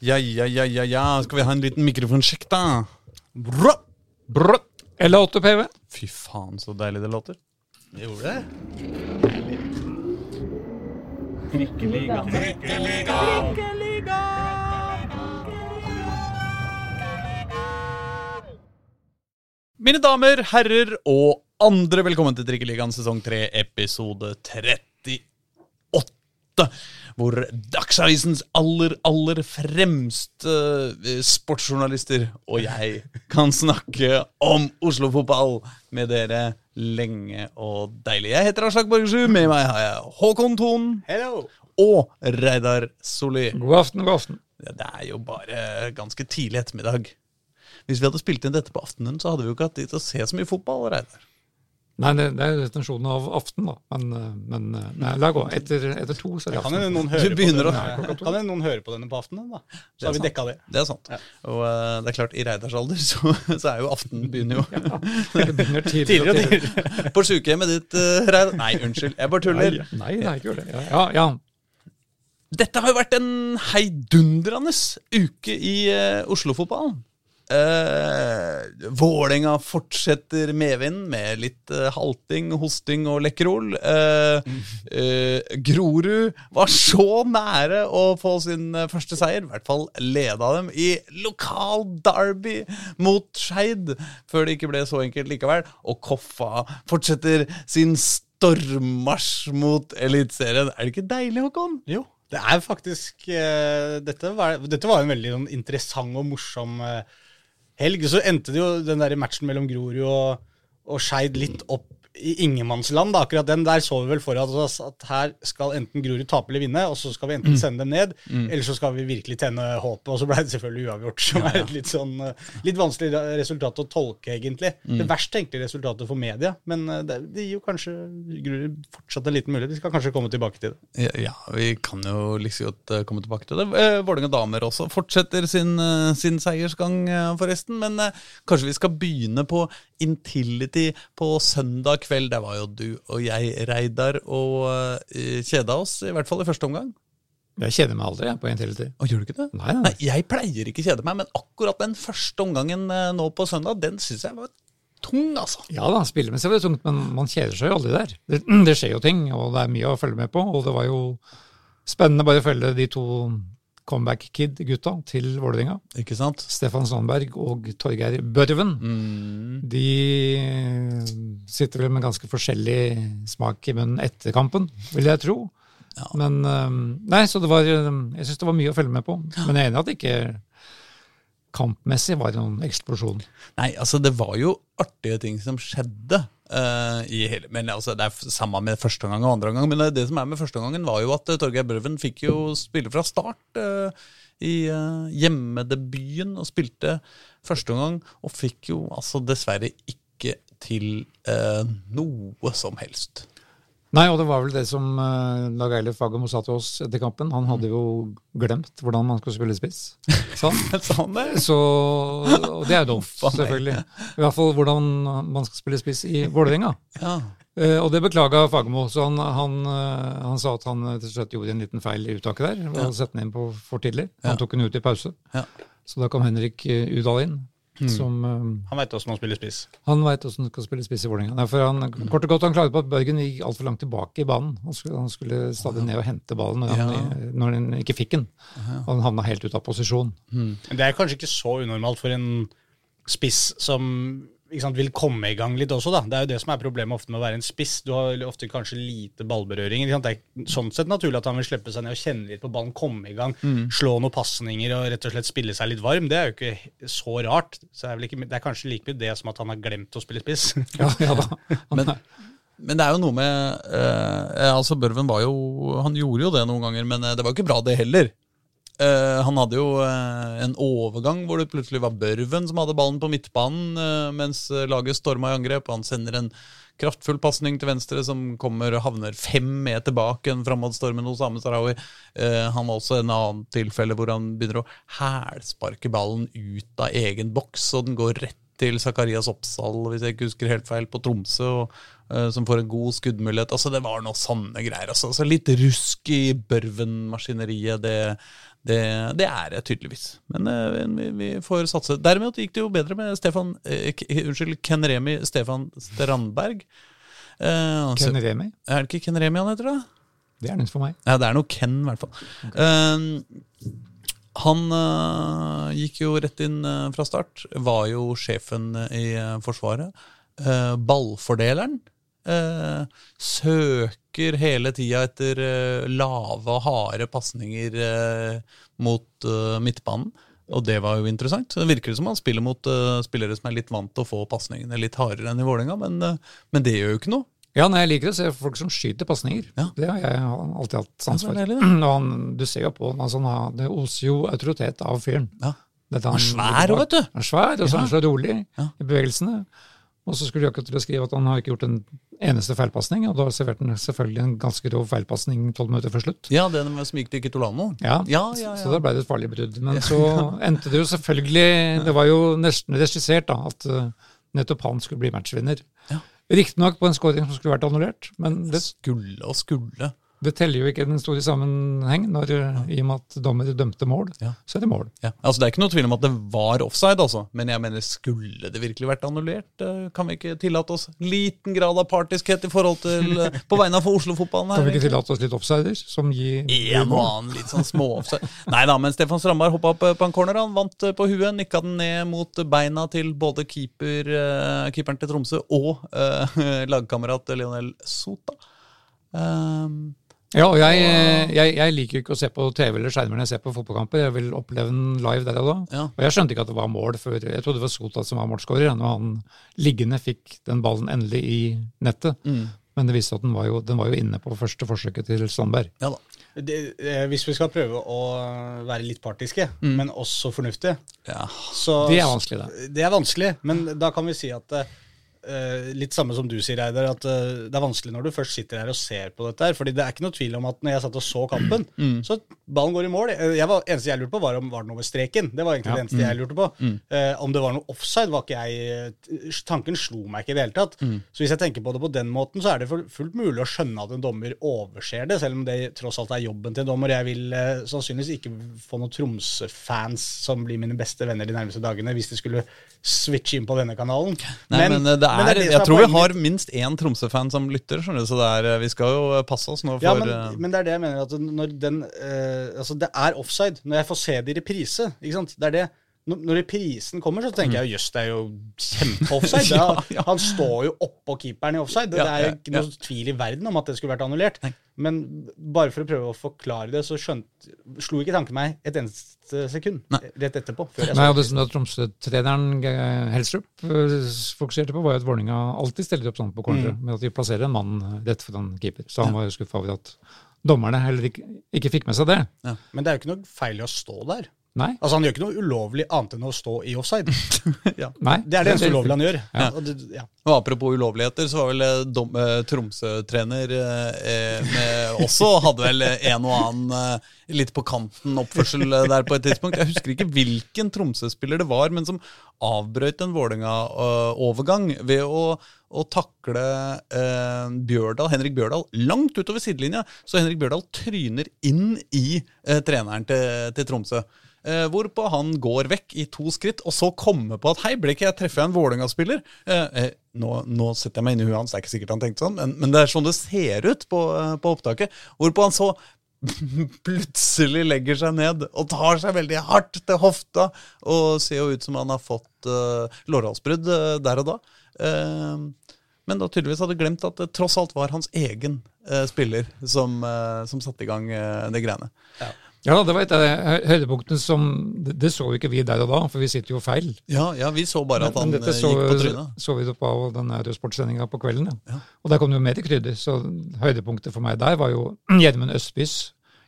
Ja, ja, ja, ja, ja. Skal vi ha en liten mikrofonsjekk, da? Brå, brå. L8 PV. Fy faen, så deilig det låter. Det Gjorde det? Trikkeliga. Mine damer, herrer og andre, velkommen til Trikkeligaen sesong 3, episode 38. Hvor Dagsavisens aller, aller fremste eh, sportsjournalister og jeg kan snakke om Oslo-fotball med dere lenge og deilig. Jeg heter Aslak Borgersrud. Med meg har jeg Håkon Thon Hello! og Reidar Solli. God aften, god aften. Ja, Det er jo bare ganske tidlig ettermiddag. Hvis vi hadde spilt inn dette på aftenen, så hadde vi jo ikke hatt tid til å se så mye fotball. Reidar. Nei, det, det er jo definisjonen av aften, da. Men, eh, men eh, nei, la gå. Etter, etter to, så er det Kan aften. kan hende noen høre på denne på aftenen, da. Så har vi dekka det. Det er sant. Ja. Og uh, det er klart, i Reidars alder så, så er jo aftenen begynner jo Det begynner tidligere Tidligere og tidligere. tidligere. på sjukehjemmet ditt, uh, Reidar. Nei, unnskyld, jeg bare tuller. Nei, nei, det er ikke det. Ja, ja, ja. Dette har jo vært en heidundrende uke i uh, Oslo-fotballen. Uh, Vålerenga fortsetter medvind med litt eh, halting, hosting og lekkerol. Eh, eh, Grorud var så nære å få sin eh, første seier, i hvert fall leda dem i lokal derby mot Skeid, før det ikke ble så enkelt likevel. Og Koffa fortsetter sin stormmarsj mot Eliteserien. Er det ikke deilig, Håkon? Jo, det er faktisk eh, dette, var, dette var en veldig sånn, interessant og morsom eh, helg. Så endte det jo den der matchen mellom Grorud og, og Skeid litt opp i ingenmannsland. da, Akkurat den der så vi vel for oss at her skal enten Grorud tape eller vinne, og så skal vi enten sende dem ned, eller så skal vi virkelig tenne håpet. Og så ble det selvfølgelig uavgjort, som er et litt sånn eh, litt vanskelig resultat å tolke, egentlig. Det verst tenkelige resultatet for media, men eh, det, det gir jo kanskje Grorud fortsatt en liten mulighet. Vi skal kanskje komme tilbake til det. Ja, ja, vi kan jo liksom godt eh, komme tilbake til det. Vålerenga damer også fortsetter sin, sin seiersgang, forresten. Men kanskje vi skal begynne på Intility på søndag kveld. Der var jo du og jeg, Reidar, og uh, kjeda oss, i hvert fall i første omgang. Jeg kjeder meg aldri jeg, på Intility. Og gjør du ikke det? Nei, nei. Nei, jeg pleier ikke kjede meg, men akkurat den første omgangen eh, nå på søndag, den syns jeg var tung, altså. Ja da, spillemessig var det tungt, men man kjeder seg jo aldri der. Det, det skjer jo ting, og det er mye å følge med på. Og det var jo spennende bare å følge de to comeback kid-gutta til Vålerenga. Ikke sant? Stefan Sandberg og Torgeir Børven. Mm. De sitter vel med ganske forskjellig smak i munnen etter kampen, vil jeg tro. Ja. Men eh, Nei, så det var Jeg syns det var mye å følge med på. Men jeg er enig i at det ikke kampmessig var det noen eksplosjon. Nei, altså det var jo artige ting som skjedde. Uh, hele, men altså, Det er samme med første omgang og andre omgang. Men det, som er med første omgangen, var jo at uh, Torgeir Børven fikk jo spille fra start uh, i uh, hjemmedebuten. Og spilte første omgang, og fikk jo altså dessverre ikke til noe som helst. Nei, og det var vel det som uh, Dag Eilif Fagermo sa til oss etter kampen. Han hadde jo glemt hvordan man skulle spille spiss. Sa han. Det? Så, og det er jo dumt, selvfølgelig. I hvert fall hvordan man skal spille spiss i Vålerenga. Ja. Uh, og det beklaga Fagermo, så han, han, uh, han sa at han til slutt gjorde en liten feil i uttaket der. og Ja. Sette den inn på for tidlig. Ja. Han tok den ut i pause. Ja. Så da kom Henrik Udal inn. Som, eh, Han veit hvordan han spiller spiss. han veit åssen han skal spille spiss i Vålerenga. Mm. Kort og godt, han klaget på at Børgen gikk altfor langt tilbake i banen. Han skulle, han skulle stadig ned og hente ballen når, han, Ja. når han ikke fikk den. Og han havna helt ut av posisjon. Men det er kanskje ikke så unormalt for en spiss som sant, vil komme i gang litt også, da. Det er jo det som er problemet ofte med å være en spiss. Du har ofte kanskje lite ballberøring. Det er sånn sett naturlig at han vil slippe seg ned og kjenne litt på ballen, komme i gang, slå noen pasninger og rett og slett spille seg litt varm. Det er jo ikke så rart. Så det, er ikke, det er kanskje like mye det som at han har glemt å spille spiss. Ja, ja da. Men, men det er jo noe med eh, altså Børven var jo Han gjorde jo det noen ganger, men eh, det var jo ikke bra, det heller. Eh, han hadde jo eh, en overgang hvor det plutselig var Børven som hadde ballen på midtbanen, eh, mens laget storma i angrep. Han sender en kraftfull pasning til venstre som kommer og havner fem meter bak en framadstormende Osame Sarawi. Han har også en annen tilfelle hvor han begynner å hælsparke ballen ut av egen boks, og den går rett til Zakarias Oppsal, hvis jeg ikke husker helt feil, på Tromsø, og, som får en god skuddmulighet. Altså, det var noe sånne greier. Altså, altså litt rusk i Børven-maskineriet, det, Det, det er jeg tydeligvis. Men eh, vi, vi får satse. Derimot gikk det jo bedre med Stefan eh, Unnskyld, Ken Remi Stefan Strandberg. Eh, han Ken Remi. Er det ikke Ken Remi han heter, da? Det er nytt for meg. Ja, det er noe Ken, i hvert fall. Eh, han eh, gikk jo rett inn eh, fra start. Var jo sjefen i eh, Forsvaret. Eh, ballfordeleren. Eh, søker hele tida etter eh, lave og harde pasninger eh, mot eh, midtbanen. Og det var jo interessant. Så Det virker som han spiller mot eh, spillere som er litt vant til å få pasningene litt hardere enn i Vålerenga, men, eh, men det gjør jo ikke noe. Ja, nei, Jeg liker å se folk som skyter pasninger. Ja. Det har jeg alltid hatt sans for. han, du ser jo på altså, han det oser jo autoritet av fyren. Ja. Dette Han er svær òg, vet du. Han er svær, og så er han så rolig Ja. i bevegelsene. Og så skulle de akkurat til å skrive at han har ikke gjort en eneste feilpasning, og da serverte han selvfølgelig en ganske rov feilpasning tolv minutter før slutt. Ja, den som gikk til Kitolano. Ja, Ja, ja, ja. Så da ble det et farlig brudd. Men så endte det jo selvfølgelig Det var jo nesten regissert da, at eh, nettopp han skulle bli matchvinner. Ja. Riktignok på en scoring som skulle vært annullert, men det, Skulle og skulle. Det teller jo ikke den store sammenheng. Når, eh, I og med at dommer dømte mål, Ja. så er det mål. Ja. Altså, det er ikke noe tvil om at det var offside, altså. Men jeg mener, skulle det virkelig vært annullert? Eh, Kan vi ikke tillate oss liten grad av partiskhet i forhold til eh, På vegne av Oslo-fotballen Kan vi ikke tillate oss litt offsider, som gir En og annen litt sånn små-offside. Nei da, men Stefan Strandberg hoppa opp på en corner. Han vant på huet, nikka den ned mot beina til både keeper, keeperen til Tromsø og uh, lagkamerat Leonel Sota. Um, Ja, og jeg, eh, jeg, jeg liker ikke å se på TV eller skjermer når jeg ser på fotballkamper. Jeg vil oppleve den live der og da. Ja. Og jeg skjønte ikke at det var mål før Jeg trodde det var Sota som var målskårer, når han liggende fikk den ballen endelig i nettet. mm. Men det viste at den var jo, den var jo inne på første forsøket til Strandberg. Ja da. Det, eh, hvis vi skal prøve å være litt partiske, men også fornuftige, Ja. så Det er vanskelig, det. Det er vanskelig, men da kan vi si at eh, Litt samme som du sier, Reidar, at eh, det er vanskelig når du først sitter her og ser på dette. her, fordi det er ikke noe tvil om at når jeg satt og så kampen, så ballen går i mål. Eh, Jeg var, eneste jeg lurte på, var om var den over streken. Det var egentlig Ja. det eneste jeg lurte på. Eh, om det var noe offside, var ikke jeg eh, Tanken slo meg ikke i det hele tatt. Så hvis jeg tenker på det på den måten, så er det fullt mulig å skjønne at en dommer overser det, selv om det tross alt er jobben til en dommer. Jeg vil eh, sannsynligvis ikke få noen Tromsø-fans som blir mine beste venner de nærmeste dagene, hvis de skulle switche inn på denne kanalen. Nei, men, men det er, det som Jeg er tror vi har minst én Tromsø-fan som lytter, skjønner du, så er, eh, vi skal jo eh, passe oss nå for Ja, men, eh, men det er det jeg mener. at når den, uh, altså Det er offside når jeg får se det i reprise. ikke sant? Det er det. Når, reprisen kommer, så tenker jeg jøss, det er jo kjempeoffside. Ja, ja. Han står jo oppå keeperen i offside. Det, Ja, det er jo ikke noe tvil i verden om at det skulle vært annullert. Nei. Men bare for å prøve å forklare det, så skjønte, slo ikke tanken meg et eneste sekund Nei. rett etterpå. Nei, og det som Tromsø-treneren Helstrup eh, fokuserte på, var jo at Vålerenga alltid stiller opp sånn på corneret, Mm. med at de plasserer en mann rett foran keeper. Så han var jo skuffa over at dommerne heller ikke, ikke fikk med seg det. Men det er jo ikke noe feil i å stå der. Nei. Altså Han gjør ikke noe ulovlig annet enn å stå i offside. ja. nei. Det er det eneste ulovlige han gjør. Ja. Og det. Og Apropos ulovligheter, så var vel eh, dom, eh, Tromsø-trener eh, eh, med også hadde vel en og annen eh, litt på kanten oppførsel eh, der på et tidspunkt. Jeg husker ikke hvilken Tromsø-spiller det var, men som avbrøt en Vålerenga-overgang ved å, å takle eh, Bjørdal, Henrik Bjørdal langt utover sidelinja. Så Henrik Bjørdal tryner inn i eh, treneren til, til Tromsø. Eh, hvorpå han går vekk i to skritt, og så kommer på at hei, ble ikke jeg treffe en Vålerenga-spiller? Eh, eh, nå, nå setter jeg meg inn i huet hans, det er ikke sikkert han tenkte sånn, men, men det er sånn det ser ut på, eh, på opptaket. Hvorpå han så plutselig legger seg ned og tar seg veldig hardt til hofta, og ser jo ut som han har fått uh, lårhalsbrudd eh, der og da. Eh, men da tydeligvis hadde glemt at det tross alt var hans egen eh, spiller som, som satte i gang det greiene. Ja, det var et av de høydepunktene som det, så jo ikke vi der og da, for vi sitter jo feil. Ja, ja, vi så bare at han eh, så, gikk på trynet. så vi det på den sportssendinga på kvelden. Ja. Ja. Og der kom det jo mer krydder. Så høydepunktet for meg der var jo Gjermund Østbys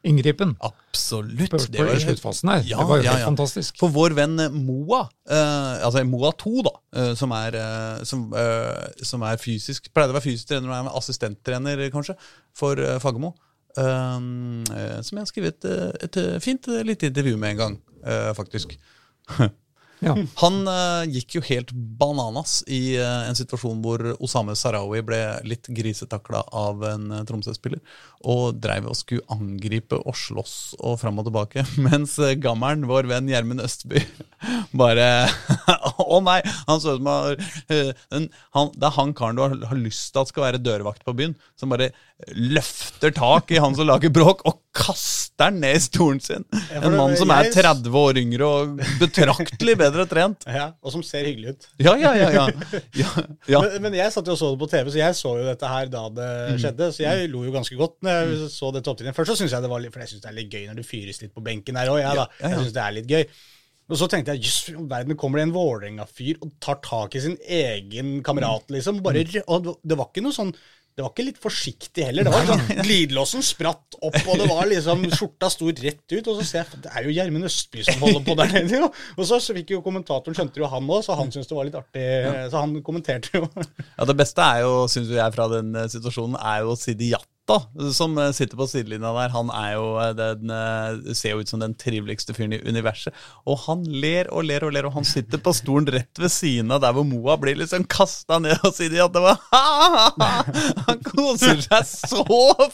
inngripen. Absolutt. På, det var jo helt- sluttfasen her. Ja, det var jo ja, helt ja. fantastisk. For vår venn eh, Moa, eh, altså Moa 2, da, eh, som, er, eh, som, eh, som er fysisk Pleide å være fysisk trener og er assistenttrener, kanskje, for Fagermo. Eh, eh, som jeg har skrevet et, et fint eh, lite intervju med en gang, uh, faktisk. Ja. Han uh, gikk jo helt bananas i uh, en situasjon hvor Osame Sarawi ble litt grisetakla av en Tromsø-spiller. Og dreiv og skulle angripe og slåss og fram og tilbake. Mens gammelen, vår venn Gjermund Østby, bare Å nei! Han så ut som han, eh, han, Det er han karen du har, har lyst til at skal være dørvakt på byen, som bare løfter tak i han som lager bråk, og kaster han ned i stolen sin. En mann som er 30 år yngre og betraktelig bedre trent. Ja, og som ser hyggelig ut. Ja, ja, ja. ja. ja, ja. Men, men jeg satt jo og så det på TV, så jeg så jo dette her da det Mm. skjedde. Så jeg lo jo ganske godt når jeg så dette opptrinnet. Først så syns jeg det var litt, for jeg synes det er litt gøy når det fyres litt på benken her òg, jeg, da. Ja, ja, ja. Jeg synes det er litt gøy. Og så tenkte jeg jøss, i all verden, kommer det en Vålerenga-fyr og tar tak i sin egen kamerat, Mm. liksom. Bare, og det var ikke noe sånn det var ikke litt forsiktig heller. det var sånn, Glidelåsen spratt opp, og det var liksom, skjorta sto rett ut. Og så ser jeg det er jo Gjermund Østby som holder på der nede. Jo. Og så, så fikk jo kommentatoren skjønte jo han òg, så han syntes det var litt artig. Så han kommenterte jo. Ja, Det beste er jo, syns jeg fra den eh, situasjonen, er jo Sidi Jatta, som eh, sitter på sidelinja der. Han er jo eh, den, eh, ser jo ut som den triveligste fyren i universet. Og han ler og ler og ler, og han sitter på stolen rett ved siden av der hvor Moa blir liksom kasta ned, og sier at det var Han koser seg så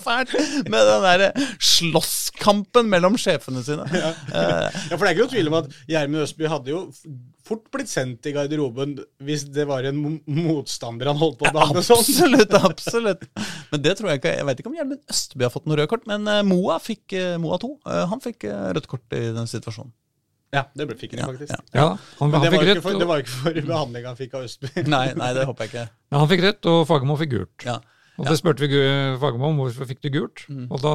fælt med den derre slåsskampen mellom sjefene sine. Ja. Ja, for det er ikke noe tvil om at Gjermund Østby hadde jo fort blitt sendt i garderoben hvis det var en motstander han holdt på å behandle sånn. Absolutt, absolutt. Men det tror jeg ikke Jeg vet ikke om Gjermund Østby har fått noe rødt kort, men eh, Moa fikk eh, Moa 2. Eh, han fikk rødt kort i den situasjonen. Ja, det fikk han Ja, faktisk. ja. Ja, han, Men han det var, rødt, ikke for, det var ikke for behandlinga han fikk av Østby. Nei, nei, det håper jeg ikke. ja, han fikk rødt, og Fagermo fikk gult. Ja. Og det spurte vi Fagermo om hvorfor fikk du gult. Og da,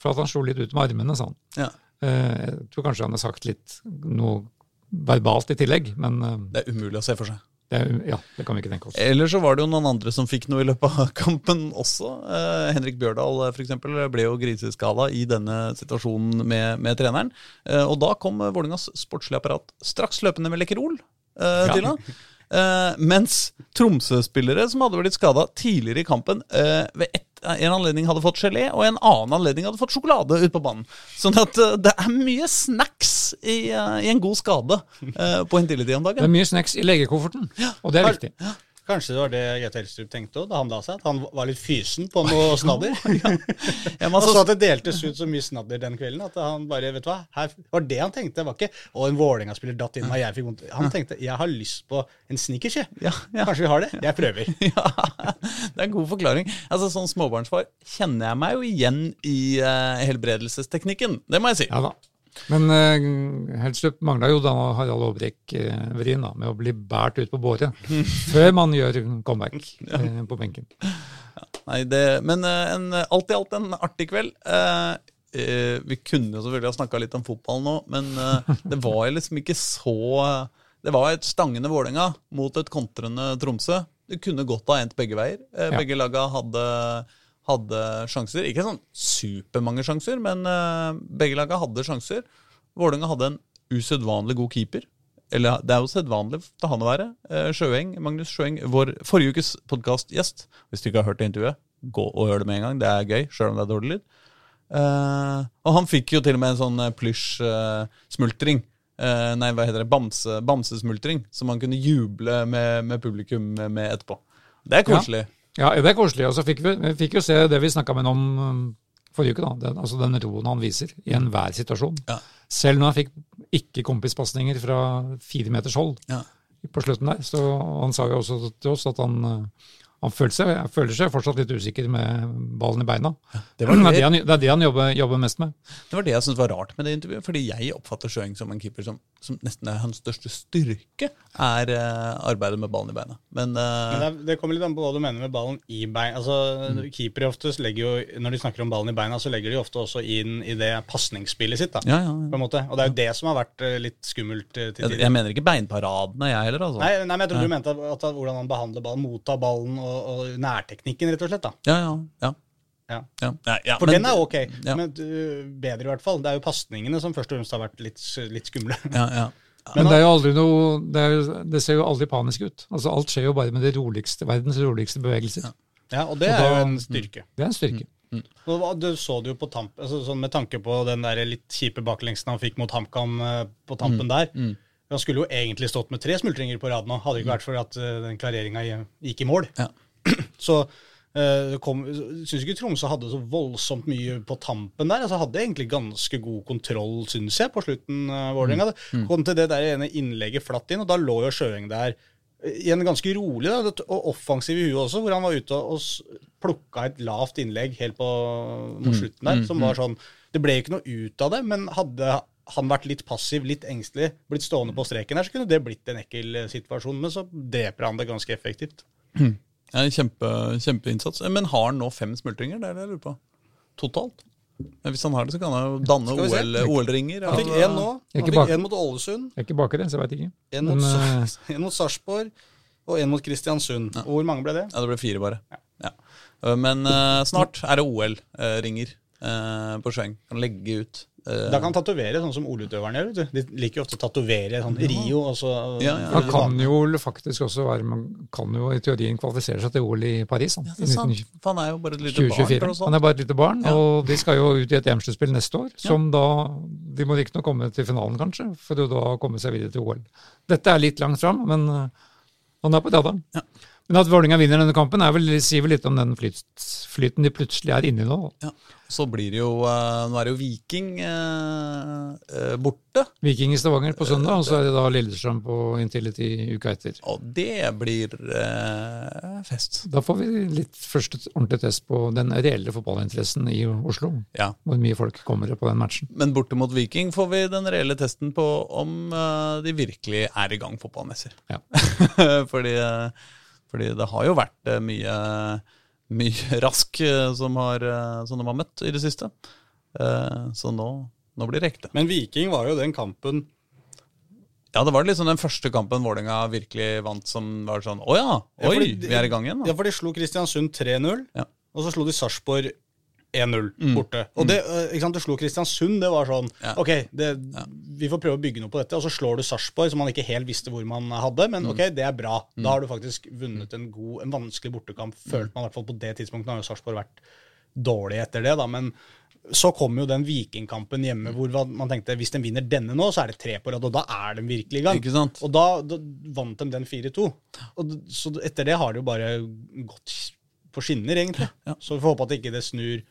For at han slo litt ut med armene, sa han. Ja. Eh, Jeg tror kanskje han har sagt litt noe verbalt i tillegg, men eh, Det er umulig å se for seg. det, er- ja, det kan vi ikke tenke oss. Ellers så var det jo noen andre som fikk noe i løpet av kampen også. Eh, Henrik Bjørdal f.eks. for eksempel, ble jo griseskada i denne situasjonen med, med treneren. Eh, og da kom eh, Vålerengas sportslige apparat straks løpende med Lekkerol eh, Ja. til han. Eh, mens Tromsø-spillere som hadde blitt skada tidligere i kampen, eh, ved ett en anledning hadde fått gelé, og en annen anledning hadde fått sjokolade ute på banen. Sånn at eh, det er mye snacks i, eh, i en god skade eh, på Intility om dagen. Det er mye snacks i legekofferten, og det er viktig. Kanskje det var det Gaute Helstrup tenkte òg, da han la seg? At han var litt fysen på noe snadder? Ja, men Han altså, så at det deltes ut så mye snadder den kvelden at han bare, vet du hva, her var det han tenkte. Det var ikke 'Å, en Vålerenga-spiller datt inn meg, jeg fikk vondt'. Han tenkte 'Jeg har lyst på en snickers, jeg'. Ja, ja. Kanskje vi har det? Jeg prøver. Ja, det er en god forklaring. Altså, Som småbarnsfar kjenner jeg meg jo igjen i uh, helbredelsesteknikken. Det må jeg si. Ja da. Men uh, Helstrup mangla jo da Harald Aabrekk-vrien da, med å bli båret ut på båre før man gjør comeback eh, på benken. Nei, det, men uh, en, alt i alt en artig kveld. Uh, eh, vi kunne jo selvfølgelig ha snakka litt om fotball nå, men eh, det var liksom ikke så Det var et stangende Vålerenga mot et kontrende Tromsø. Det kunne godt ha endt begge veier. Eh, Ja. Begge laga hadde, hadde sjanser. Ikke sånn supermange sjanser, men eh, begge laga hadde sjanser. Vålerenga hadde en usedvanlig god keeper. Eller det er jo sedvanlig til han å være. Eh, Sjøeng, Magnus Sjøeng, vår forrige ukes podkastgjest. Hvis du ikke har hørt det intervjuet, gå og hør det med en gang. Det er gøy, sjøl om det er dårlig lyd. Uh, og han fikk jo til og med en sånn plysj-smultring. Eh, nei, hva heter det? Bamse, bamsesmultring. Som han kunne juble med, med publikum med etterpå. Det er koselig. Ja, det er koselig. Og så fikk vi, vi fikk jo se det vi snakka med ham om um, forrige uke, da. Den, altså den roen han viser i enhver situasjon. Ja. Selv når han fikk ikke kompispasninger fra fire meters hold Ja. på slutten der. Så han sa jo også til oss at han, uh, han føler, seg, føler seg fortsatt litt usikker med ballen i beina. Det Det, det er det, han, det er det han jobber, jobber mest med. det var det jeg syntes var rart med det intervjuet. Fordi jeg oppfatter Sjøeng som en keeper som, som nesten er hans største styrke, er eh, arbeidet med ballen i beina. Men, uh, Men det, det kommer litt an på hva du mener med ballen i beina. Altså, Keepere oftest legger jo, når de snakker om ballen i beina, så legger de ofte også inn i det pasningsspillet sitt. da, ja, ja, på en måte. Og det er jo det som har vært eh, litt skummelt til Jeg, tider. jeg mener ikke beinparadene, jeg heller. altså. Nei, nei, men jeg trodde du mente at, at hvordan han behandler ballen, mottar ballen og, og nærteknikken, rett og slett. da. Ja, ja, ja. Ja. ja. ja, ja For men- den er ok, ja. men uh, bedre i hvert fall. Det er jo pasningene som først og fremst har vært litt, litt skumle. Ja, ja. Men det er jo aldri noe Det, er, jo- det ser jo aldri panisk ut. Altså Alt skjer jo bare med det roligste, verdens roligste bevegelser. Ja, Og det Og er jo en styrke. Det er en styrke. Mm. hva- Du så det jo på tamp, altså sånn med tanke på den der litt kjipe baklengsen han fikk mot HamKam eh, på tampen der. Han skulle jo egentlig stått med tre smultringer på rad nå, hadde det ikke vært for at eh, den klareringa gikk i mål. Ja. Så uh, syns ikke Tromsø hadde så voldsomt mye på tampen der. altså Hadde egentlig ganske god kontroll, syns jeg, på slutten. Uh, Vålerenga. Mm. Kom til det der ene innlegget flatt inn, og da lå jo Sjøeng der i igjen ganske rolig da, og offensiv i huet også, hvor han var ute og plukka et lavt innlegg helt på mot mm. slutten der, mm, som var sånn Det ble ikke noe ut av det, men hadde han vært litt passiv, litt engstelig, blitt stående på streken her, så kunne det blitt en ekkel situasjon. Men så dreper han det ganske effektivt. Ja, kjempe, kjempeinnsats. Men har han nå fem smultringer? Det er det jeg lurer på. Totalt? Hvis han har det, så kan han jo danne OL-ringer. OL han fikk én nå. Han fikk én mot Ålesund. Jeg er ikke bak i det, så jeg veit ikke. En mot, Men, uh... mot Sarpsborg og en mot Kristiansund. Ja. Hvor mange ble det? Ja, Det ble fire, bare. Ja. Ja. Men uh, snart er det OL-ringer uh, på Sjøeng. Kan legge ut Eh, da kan han tatovere, sånn som OL-utøverne gjør. De liker jo ofte å tatovere sånn Rio. Også, ja, ja. Man kan jo faktisk også være Man kan jo i teorien kvalifisere seg til OL i Paris. Han, ja, det er sant. For han er jo bare et lite 2024. barn. Han er bare et lite barn, og de skal jo ut i et EM-sluttspill neste år. Som da De må riktignok komme til finalen, kanskje, for å da komme seg videre til OL. Dette er litt langt fram, men uh, han er på radaren. Ja. Men at Vålerenga vinner denne kampen, er vel, sier vel litt om den flyt, flyten de plutselig er inne i nå. Ja. Så blir det jo uh, Nå er det jo Viking uh, uh, borte. Viking i Stavanger på søndag, og så er det da Lillestrøm på Intility uka etter. Og det blir fest. Da får vi litt første ordentlig test på den reelle fotballinteressen i Oslo. Ja. Hvor mye folk kommer på den matchen. Men borte mot Viking får vi den reelle testen på om de virkelig er i gang fotballmessig. Ja. Fordi fordi det har jo vært eh, mye, mye rask eh, som, har, eh, som de har møtt i det siste. Så nå, nå blir det ekte. Men Viking var jo den kampen ja, det var liksom den første kampen Vålerenga virkelig vant som var sånn Å ja! Oi, ja, de, vi er i gang igjen. Da. Ja, for de slo Kristiansund 3-0, ja. og så slo de Sarpsborg 1-0 mm. borte. Og mm. det, ikke sant, Du slo Kristiansund. Det var sånn ja. OK, det, vi får prøve å bygge noe på dette. Og så slår du Sarpsborg, som man ikke helt visste hvor man hadde. Men mm. ok, det er bra. Da mm. har du faktisk vunnet en god, en vanskelig bortekamp. Følte man i hvert fall på det tidspunktet. Nå har jo Sarpsborg vært dårlig etter det, da. Men så kom jo den Vikingkampen hjemme hvor man tenkte hvis de vinner denne nå, så er det tre på rad. Og da er de virkelig i gang. Og da, da, vant de den 4-2. Så etter det har det jo bare gått på skinner, egentlig. Ja. Så vi får håpe at ikke det snur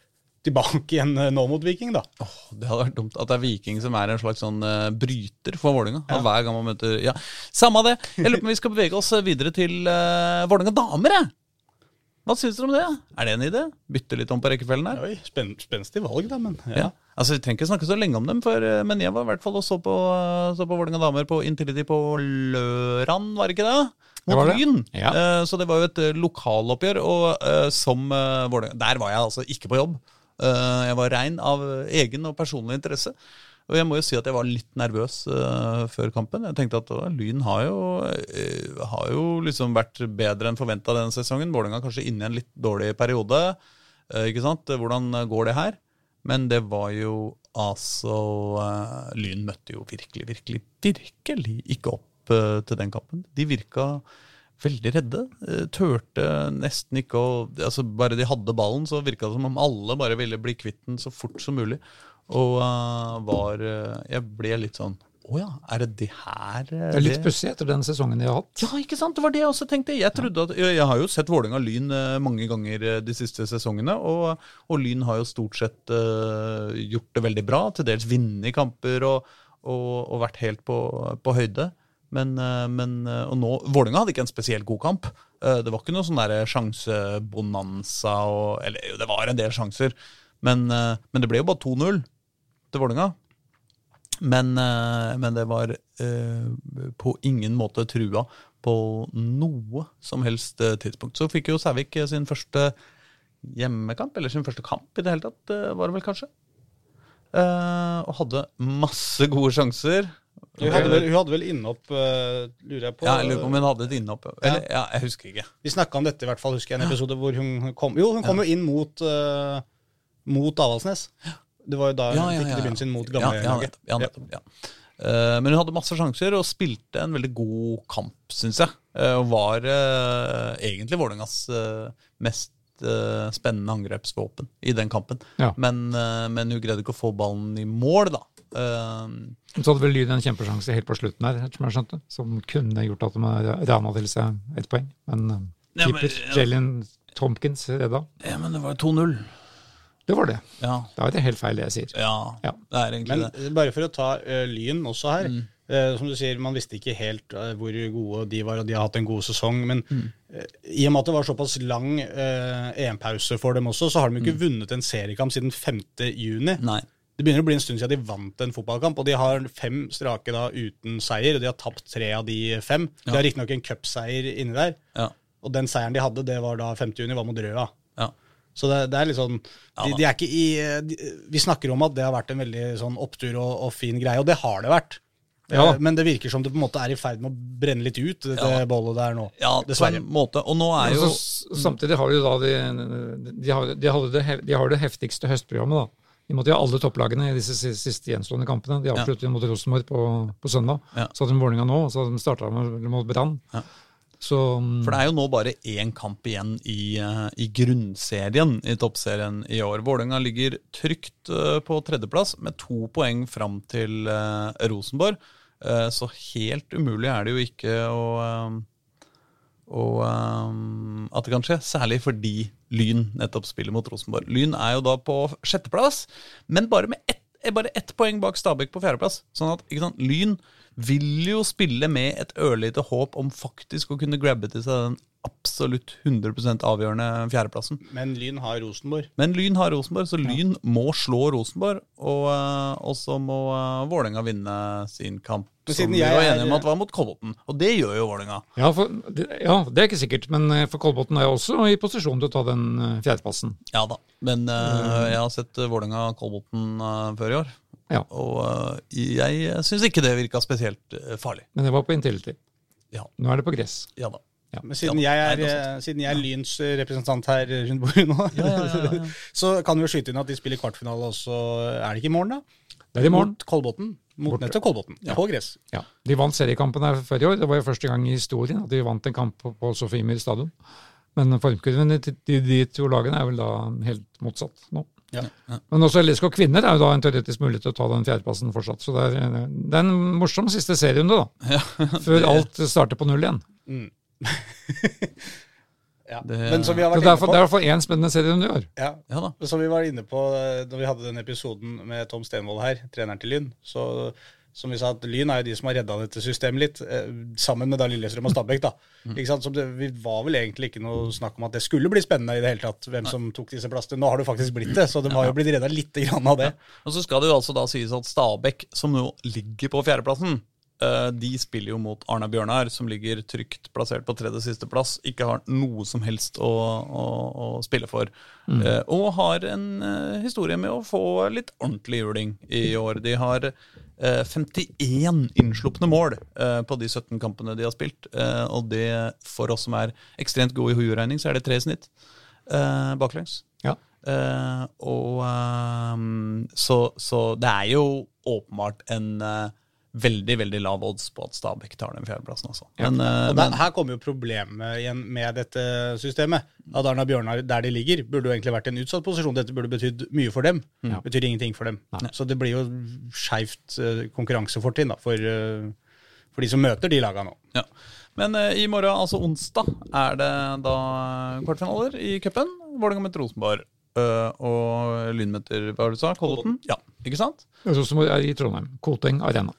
tilbake igjen eh, nå mot Viking, da. Oh, det hadde vært dumt at det er Viking som er en slags sånn uh, bryter for Vålerenga. Ja. Hver gang man møter Ja, Samme det. Jeg lurer på om vi skal bevege oss videre til uh, Vålerenga damer, jeg. Hva syns dere om det? Er det en idé? Bytte litt om på rekkefellen her? Oi, spen spenstig valg, da, men ja. ja. Altså, Vi trenger ikke snakke så lenge om dem, for, men jeg var i hvert fall og så på, så på Vålerenga damer på Intility på Løran, var det ikke det? Mot Lyn. Ja. Uh, så det var jo et lokaloppgjør, og uh, som uh, Vålerenga Der var jeg altså ikke på jobb. Eh, jeg var rein av egen og personlig interesse. Og jeg må jo si at jeg var litt nervøs uh, før kampen. Jeg tenkte at uh, Lyn har jo, uh, har jo liksom vært bedre enn forventa denne sesongen. Vålerenga kanskje inne i en litt dårlig periode. ikke sant? Hvordan går det her? Men det var jo altså Lyn møtte jo virkelig, virkelig, virkelig ikke opp til den kampen. De virka veldig redde. Tørte nesten ikke å altså Bare de hadde ballen, så virka det som om alle bare ville bli kvitt den så fort som mulig. Og uh, var uh, Jeg ble litt sånn å ja, er det det her Det er litt pussig etter den sesongen de har hatt. Ja, ikke sant? Det var det jeg også tenkte. Jeg, at, jeg har jo sett Vålerenga Lyn mange ganger de siste sesongene, og, og Lyn har jo stort sett uh, gjort det veldig bra. Til dels vunnet kamper og, og, og, vært helt på, på høyde. Men, eh, men, eh, og nå, Vålinga hadde ikke en spesielt god kamp. Eh, det var ikke noe sånn sjansebonanza Eller jo, det var en del sjanser, men, men det ble jo bare 2-0 til Vålinga. Men, men, det var på ingen måte trua på noe som helst tidspunkt. Så fikk jo Sævik sin første hjemmekamp, eller sin første kamp i det hele tatt, var det vel kanskje. Og hadde masse gode sjanser. Hun hadde vel, hun hadde vel innhopp, uh, lurer jeg på. Ja, jeg lurer på om hun hadde et innhopp. Eller, ja. ja. jeg husker ikke. Vi snakka om dette, i hvert fall, husker jeg en episode hvor hun kom Jo, hun kom jo inn mot, uh, mot Avaldsnes. Det var jo da hun fikk debuten sin mot gamlelaget. Ja, nettopp. Ja, uh, men hun hadde masse sjanser og spilte en veldig god kamp, syns jeg. Og var egentlig Vålerengas mest spennende angrepsvåpen i den kampen. Men, men, hun greide ikke å få ballen i mål, da. Eh, Så hadde vel Lyn en kjempesjanse helt på slutten her, som jeg skjønte, som kunne gjort at de rana til seg ett poeng. Men keeper Ja, Jalen Tompkins redda. ja, men det var 2-0. Det var det. Ja. Da er det helt feil, det jeg sier. ja, Ja. det er egentlig Men det. bare for å ta uh, Lyn også her. eh, som du sier, man visste ikke helt uh, hvor gode de var, og de har hatt en god sesong. Men eh, i og med at det var såpass lang eh, EM-pause for dem også, så har de jo ikke vunnet en seriekamp siden 5. Det begynner å bli en stund siden de vant en fotballkamp, og de har fem strake da uten seier, og de har tapt tre av de fem. De Ja. har riktignok en cupseier inni der, Ja. og den seieren de hadde, det var da 5. juni, var mot Røa. Ja. Så det, det er litt sånn de, de er ikke i, de, Vi snakker om at det har vært en veldig sånn opptur og, og fin greie, og det har det vært. Ja. Eh, Men det virker som det på en måte er i ferd med å brenne litt ut, det, Ja. bollet der nå. ja, på en måte. Og nå er jo samtidig har de da de, de, har, de, det, de har det heftigste høstprogrammet, da. De måtte jo ha alle topplagene i disse siste, gjenstående kampene. De avsluttet ja. mot Rosenborg på, på søndag. Ja. Så hadde de Vålerenga nå, og så hadde de starta mot Brann. Ja. Så For det er jo nå bare én kamp igjen i, eh, i grunnserien i toppserien i år. Vålerenga ligger trygt eh, på tredjeplass med to poeng fram til eh, Rosenborg. Så helt umulig er det jo ikke å, eh, å eh, at det kan skje. Særlig fordi Lyn nettopp spiller mot Rosenborg. Lyn er jo da på sjetteplass, men bare med ett er bare ett poeng bak Stabæk på fjerdeplass. Sånn at sant, Lyn vil jo spille med et ørlite håp om faktisk å kunne grabbe til seg den absolutt 100% avgjørende fjerdeplassen. Men Lyn har Rosenborg. Men Lyn har Rosenborg, så Lyn må slå Rosenborg. Og, eh, og så må uh, Vålerenga vinne sin kamp, Men som vi var enige er- om at var mot Kolbotn. Og det gjør jo Vålerenga. ja, ja, det er ikke sikkert. Men eh, for Kolbotn er jo også i posisjon til å ta den eh, fjerdeplassen. Ja da. Men eh, jeg har sett uh, Vålerenga-Kolbotn uh, før i år. Ja. Og uh, jeg syns ikke det virka spesielt eh, farlig. Men det var på Intility. Ja, Nå er det på gress. ja da. Men siden Ja, jeg er, nei, eh, siden jeg er Lyns eh, representant her rundt bordet nå, Ja, ja, ja, ja. så kan vi jo skyte inn at de spiller kvartfinale også. Er det ikke i morgen, da? Det er i morgen. Mot Kolbotn. Mot nettopp Kolbotn. På gress. Ja. De vant seriekampen her i år. Det var jo første gang i historien at de vant en kamp på, Sofiemyr stadion. Men formkurven til de, de to lagene er vel da helt motsatt nå. Ja. Men også LSK kvinner er jo da en teoretisk mulighet til å ta den fjerdeplassen fortsatt. Så det er, det er en morsom siste serierunde, da. Før alt starter på null igjen. Ja. Det- Men som vi har vært inne på det er i hvert fall én spennende serie du gjør. ja, Ja da. Som vi var inne på eh, da vi hadde den episoden med Tom Stenvold her, treneren til Lyn. Så som vi sa, at Lyn er jo de som har redda dette systemet litt, eh, sammen med da Lillestrøm og Stabæk. da. Ikke sant? Så det vi var vel egentlig ikke noe snakk om at det skulle bli spennende i det hele tatt, hvem som tok disse plassene. Nå har det faktisk blitt det, så de har jo blitt redda litt grann av det. Og så skal det jo altså da sies at Stabæk, som nå ligger på fjerdeplassen, de spiller jo mot Arna Bjørnar, som ligger trygt plassert på tredje siste plass. Ikke har noe som helst å, å, å spille for. Mm. og har en eh, historie med å få litt ordentlig juling i år. De har eh, 51 innslupne mål eh, på de 17 kampene de har spilt. Eh, og det, for oss som er ekstremt gode i hoderegning, så er det tre i snitt eh, baklengs. Ja. Eh, og så, så det er jo åpenbart en eh, veldig veldig lav odds på at Stabæk tar den fjerdeplassen. Altså. Men, eh, Og der, her kommer jo problemet igjen med dette systemet. At Arna Bjørnar, der de ligger, burde jo egentlig vært en utsatt posisjon. Dette burde betydd mye for dem. Ja. Betyr ingenting for dem. Så det blir jo skeivt uh, konkurransefortrinn for, eh, for de som møter de laga nå. ja. Men eh, i morgen, altså onsdag, er det da kvartfinaler i cupen. Vålerenga mot Rosenborg. Eh, og Lynmeter, hva var det du sa? Kolbotn? Ja, ikke sant? Det er sånn som er i Trondheim. Koteng Arena.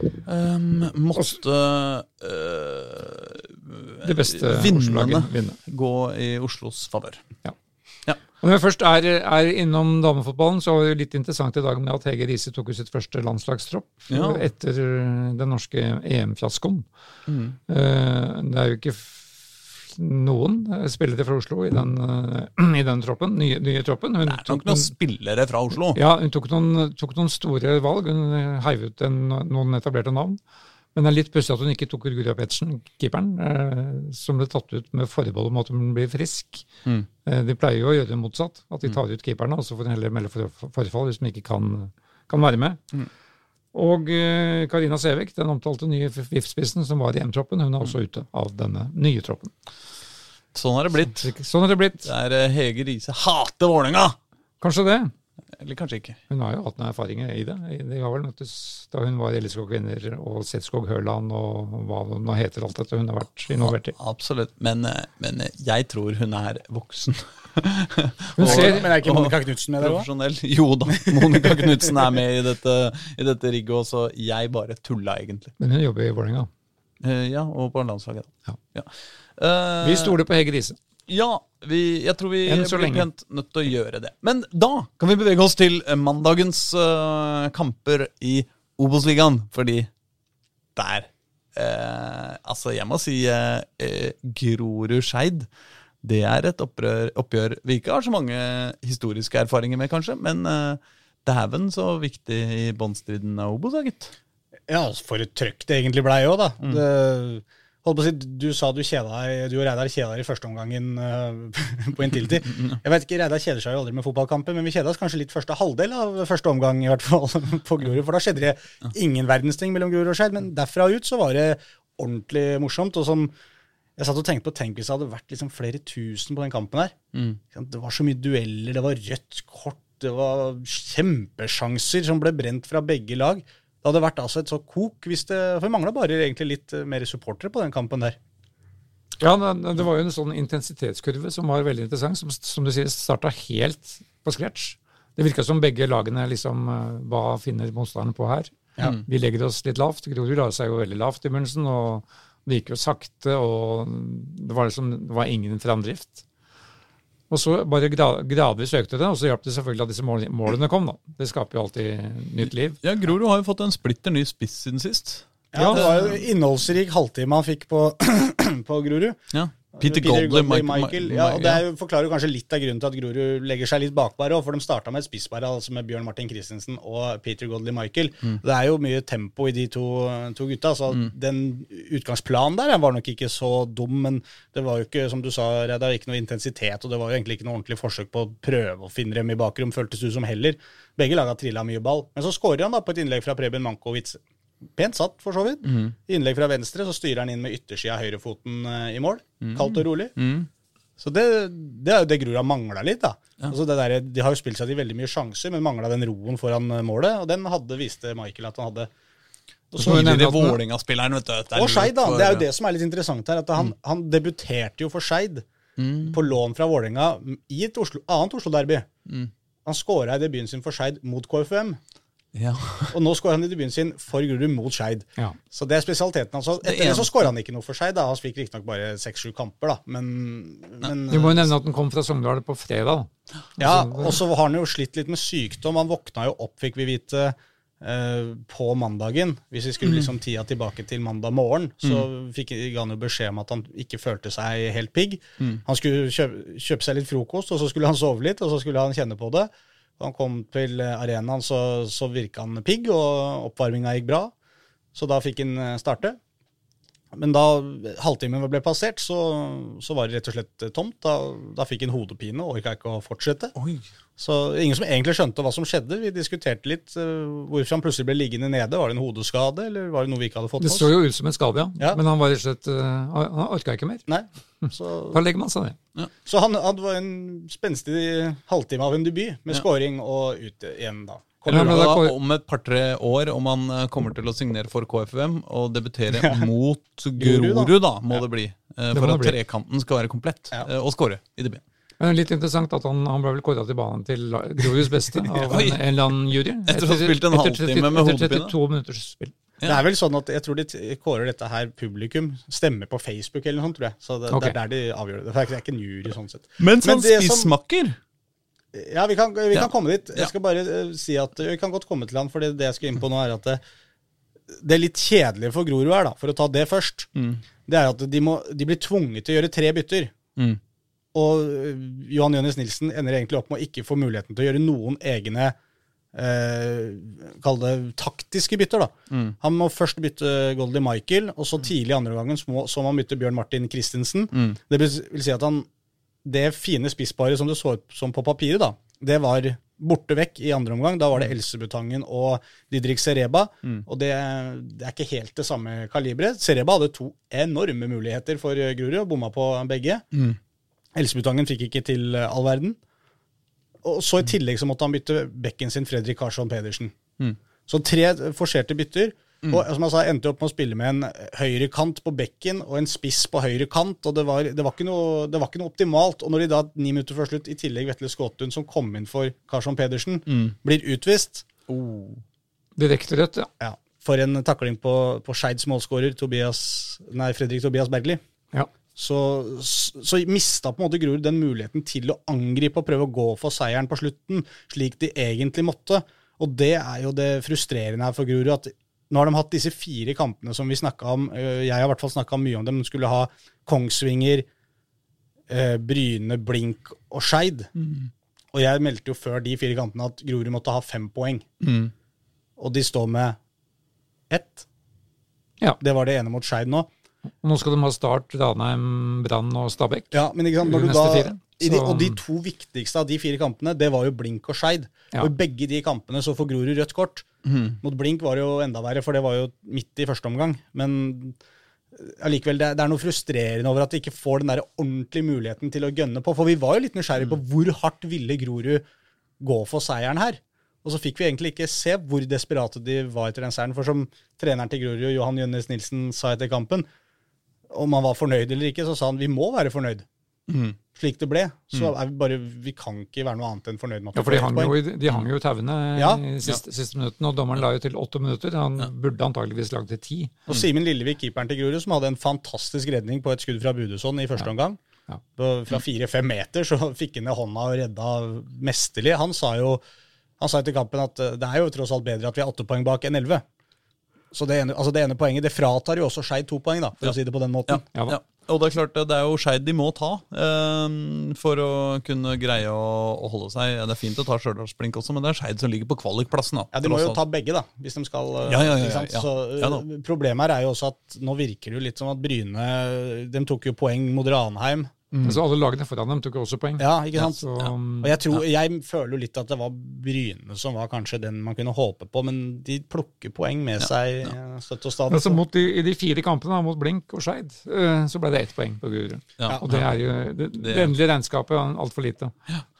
Um, måtte eh, Det beste vinnerne vinne. gå i Oslos favør. Ja. Ja. Og når vi først er, er innom damefotballen, så var det litt interessant i dag med at Hege Riise tok ut sitt første landslagstropp Ja. etter den norske EM-fiaskoen. Mm. Uh, Det er jo ikke noen spillere fra Oslo i den, eh, i den troppen, nye, nye troppen. Hun Det er nok noen noen, spillere fra Oslo. ja, hun tok noen, tok noen store valg. Hun eh, heiv ut en, noen etablerte navn. Men det er litt pussig at hun ikke tok Guro Pettersen, keeperen, eh, som ble tatt ut med forbehold om at hun blir frisk. Mm. Eh, de pleier jo å gjøre det motsatt, at de tar ut keeperne, og så får hun heller melde for, for, forfall hvis de ikke kan, kan være med. Mm. Og eh, Karina Sævik, den omtalte nye VIF-spissen som var i M-troppen, hun er også ute av denne nye troppen. Sånn har det blitt. Sånn er det blitt. Det er eh, Hege Riise hater Vålerenga! Kanskje det. Eller kanskje ikke. Hun har jo hatt noen erfaringer i det. De har vel møttes da hun var Elleskog Kvinner og Setskog Høland og hva det nå heter alt dette hun har vært involvert i. Absolutt. Men, eh, men jeg tror hun er voksen. Hun ser, Men er ikke Monica Knutsen med der òg? Jo da, Monica Knutsen er med i dette, i dette rigget også. Jeg bare tulla, egentlig. men hun jobber i Vålerenga. Eh, ja, og på landslaget. Ja. Ja. Uh, Vi stoler på Hege Riise. Ja, vi, jeg tror vi blir pent nødt til å gjøre det. Men da kan vi bevege oss til eh, mandagens uh, kamper i Obos-ligaen, fordi der uh, Altså, jeg må si eh, Grorud-Skeid. Det er et opprør, oppgjør vi ikke har så mange historiske erfaringer med, kanskje, men uh, dæven så viktig i båndstriden av Obos, da, gitt. Ja, altså, for et trøkk det egentlig blei òg, da. Det, på å si, du sa du kjeda deg, du og Reidar kjeda deg i første omgangen uh, på Intility. Jeg vet ikke, Reidar kjeder seg jo aldri med fotballkamper, men vi kjeda oss kanskje litt første halvdel av første omgang, i hvert fall på Grorud. For da skjedde det ingen verdens ting mellom Grorud og Skeid, men derfra ut så var det ordentlig morsomt. og som jeg satt og tenkte på, Tenk hvis det hadde vært liksom flere tusen på den kampen her. Det var så mye dueller, det var rødt kort, det var kjempesjanser som ble brent fra begge lag. Det hadde vært altså et så kok hvis det For vi mangla bare egentlig litt eh, mer supportere på den kampen der. Ja, det var jo en sånn intensitetskurve som var veldig interessant, som, som du sier starta helt på scratch. Det virka som begge lagene liksom eh, Hva finner motstanderen på her? Ja. Vi legger oss litt lavt. Grorud la seg jo veldig lavt i begynnelsen, og det gikk jo sakte, og det var liksom det var ingen framdrift. Og så bare gradvis økte det, og så hjalp det selvfølgelig at disse målene kom. da. Det skaper jo alltid nytt liv. Ja, Grorud har jo fått en splitter ny spiss siden sist. Ja, Det var jo innholdsrik halvtime han fikk på, på Grorud. Ja. Peter Goldley, Michael, Michael. Ja, og Det jo, forklarer kanskje litt av grunnen til at Grorud legger seg litt bakbare. for de starta med et spisspar altså med Bjørn Martin Christensen og Peter Godley Michael. Det er jo mye tempo i de to, to gutta, så den utgangsplanen der var nok ikke så dum, men det var jo ikke, som du sa, Reidar, ikke noe intensitet, og det var jo egentlig ikke noe ordentlig forsøk på å prøve å finne dem i bakrom, føltes det ut som heller. Begge laga trilla mye ball. Men så skårer han da på et innlegg fra Preben Mankovic. Pent satt, for så vidt. Innlegg fra venstre, så styrer han inn med yttersida av høyrefoten eh, i mål. Kaldt og rolig. Mm. Så det, det er jo det Grorud har mangla litt. da. Altså det der, de har jo spilt seg til veldig mye sjanser, men mangla den roen foran eh, målet. Og den hadde, viste Michael at han hadde. Og, så, Vålerenga-spilleren, vet du. det er og Skeid, da. Det er jo det som er litt interessant her. at Han, han debuterte jo for Skeid på lån fra Vålerenga i et Oslo, annet Oslo-derby. Han skåra i debuten sin for Skeid mot KFUM. Ja. Og nå skårer han i debuten sin for Grorud mot Skeid. Ja. Så det er spesialiteten hans. Altså, Det Etter det så skårer han ikke noe for Skeid. Han fikk riktignok bare seks-sju kamper, da. Men, men Du må jo nevne at den kom fra Sogndal på fredag. da. Ja, og så har han jo slitt litt med sykdom. Han våkna jo opp, fikk vi vite, eh, på mandagen. Hvis vi skulle liksom tida tilbake til mandag morgen, så fikk han jo beskjed om at han ikke følte seg helt pigg. Han skulle kjøpe, kjøpe seg litt frokost, og så skulle han sove litt, og så skulle han kjenne på det. Da han kom til arenaen, så, så virka han pigg, og oppvarminga gikk bra. Så da fikk han eh, starte. Men da halvtimen ble passert, så, så var det rett og slett tomt. Da, da fikk han hodepine og orka ikke å fortsette. Oi. Så ingen som egentlig skjønte hva som skjedde. Vi diskuterte litt uh, hvorfor han plutselig ble liggende nede. Var det en hodeskade, eller var det noe vi ikke hadde fått Det med så oss? jo ut som en skade, ja. Ja. Men han var rett og slett uh, Han orka ikke mer. Nei. Så, Da legger man seg ned. så han hadde var en spenstig halvtime av en debut, med scoring og ut igjen da. Kommer Ja, da om et par-tre år, om han eh, kommer til å signere for KFUM og debutere mot Grorud, da. må ja. det bli. eh, For det at bli. trekanten skal være komplett, Ja. eh, og skåre i debuten. Men litt interessant at han, han ble vel kåra til banen til Groruds beste av en, en eller annen jury. Etter å ha spilt en halvtime med Etter hodepine. 32 minutters spill. Det er vel sånn at jeg tror de kårer dette her publikum stemmer på Facebook eller noe sånt, tror jeg. Så det, okay. det er der de avgjør det. Det er ikke en jury sånn sett. Men Men som som- spissmakker Ja, vi kan, vi Ja. kan komme dit. Jeg skal bare eh, si at Vi kan godt komme til han, for det, det jeg skal inn på nå, er at det, det er litt kjedelige for Grorud her, da, for å ta det først. Det er at de, må, de blir tvunget til å gjøre tre bytter. Mm. Og eh, Johan Jønnes Nilsen ender egentlig opp med å ikke få muligheten til å gjøre noen egne eh, Kall det taktiske bytter. da. Han må først bytte Goldie Michael, og så tidlig i andre gangen så må, så må han bytte Bjørn Martin Christensen. Det vil vil si at han det fine spissparet som det så ut som på papiret, da, det var borte vekk i andre omgang. Da var det Elsebutangen og Didrik Sereba. Og det, det er ikke helt det samme kaliberet. Sereba hadde to enorme muligheter for eh, Grorud og bomma på begge. Elsebutangen fikk ikke til eh, all verden. Og så i tillegg så måtte han bytte bekken sin Fredrik Karsson Pedersen. Så tre forserte bytter. Og som jeg sa, jeg endte opp med å spille med en høyre kant på bekken og en spiss på høyre kant. og Det var, det var, ikke, noe, det var ikke noe optimalt. Og når de da ni minutter før slutt, i tillegg Vetle Skåtun, som kom inn for Karlsson Pedersen, blir utvist Direkte rødt, ja. ja, for en takling på, på Skeids målskårer, Fredrik Tobias Bergli, ja. så, så mista på en måte Grorud den muligheten til å angripe og prøve å gå for seieren på slutten, slik de egentlig måtte. Og det er jo det frustrerende her for Grorud. at nå har de hatt disse fire kampene som vi snakka om. øh, Jeg har i hvert fall snakka mye om dem. De skulle ha Kongsvinger, øh, Bryne, Blink og Skeid. Og jeg meldte jo før de fire kampene at Grorud måtte ha fem poeng. Og de står med ett. Ja. Det var det ene mot Skeid nå. Og Nå skal de ha Start, Ranheim, Brann og Stabæk. Ja, men ikke sant, når du da, fire. i de, Og de to viktigste av de fire kampene, det var jo Blink og Skeid. Ja. Og i begge de kampene så får Grorud rødt kort. Mot Blink var det jo enda verre, for det var jo midt i første omgang. Men allikevel, det, det er noe frustrerende over at vi ikke får den der ordentlige muligheten til å gønne på. For vi var jo litt nysgjerrige på hvor hardt ville Grorud gå for seieren her. Og så fikk vi egentlig ikke se hvor desperate de var etter den seieren. For som treneren til Grorud, Johan Jønnes Nilsen, sa etter kampen, om han var fornøyd eller ikke, så sa han vi må være fornøyd. Slik det ble. Så er vi bare Vi kan ikke være noe annet enn fornøyd med at Ja, for de hang, jo, i- de hang jo i tauene Ja. i siste, siste minutten, og dommeren la jo til åtte minutter. Han burde antageligvis lagd til ti. Og Simen Lillevik, keeperen til Grorud, som hadde en fantastisk redning på et skudd fra Budusson i første omgang. Ja. På- Fra fire-fem meter så fikk han ned hånda og redda mesterlig. Han sa jo han sa etter kampen at eh, det er jo tross alt bedre at vi er åtte poeng bak enn elleve. Så det ene, altså det ene poenget det fratar jo også Skeid to poeng, da, for Ja. å si det på den måten. Ja ja. Og det er klart, det er jo Skeid de må ta eh, for å kunne greie å, å holde seg. Det er fint å ta Stjørdalsblink også, men det er Skeid som ligger på kvalikplassen. da. Ja, De må jo ta begge, da, hvis de skal Ja, ja, ja, ikke sant? Så Ja da. Problemet her er jo også at nå virker det jo litt som at Bryne De tok jo poeng mot Ranheim. Så alle lagene foran dem tok også poeng. Ja, ikke sant? Så, Og jeg, tror, jeg føler jo litt at det var Bryne som var kanskje den man kunne håpe på, men de plukker poeng med seg eh, støtt og stadig. altså mot de, I de fire kampene mot Blink og Skeid, eh, så ble det ett poeng på Grorud. Ja. Og det er jo det, det endelige regnskapet er altfor lite.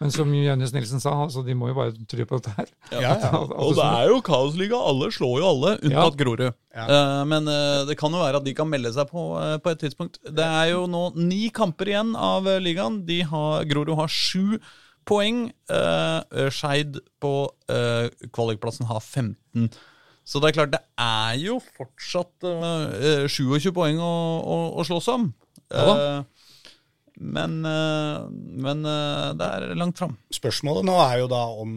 Men som Jønnes Nilsen sa, altså, de må jo bare tro på dette her. Ja, ja. At- at Og det er jo kaosliga. Alle slår jo alle, unntatt Grorud. Ja. Eh, men eh, det kan jo være at de kan melde seg på eh, på et tidspunkt. Det er jo nå ni kamper igjen av ligaen. De har, Grorud har sju poeng. Skeid på kvalikplassen har 15. Så det er klart, det er jo fortsatt eh, eh, 27 poeng å, å, å slåss om. Ja. Men men det er langt fram. Spørsmålet nå er jo da om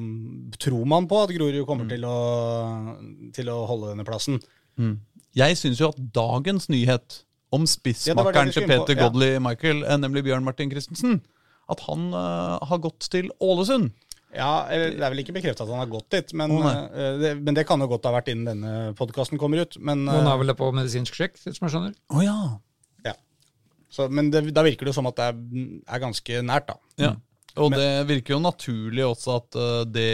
Tror man på at Grorud Mm. kommer til, å, til å holde denne plassen? Jeg syns jo at dagens nyhet om spissmakkeren til Peter ja. Godley Michael, eh, nemlig Bjørn Martin Christensen, at han uh, har gått til Ålesund. Ja, Det er vel ikke bekreftet at han har gått dit, men, oh, det, men det kan jo godt ha vært innen denne podkasten kommer ut. Men, Noen eh, er vel på medisinsk sjekk, som jeg skjønner. Å ja. ja. Så, men det, da virker det jo som at det er, er ganske nært, da. ja. Og det virker jo naturlig også at det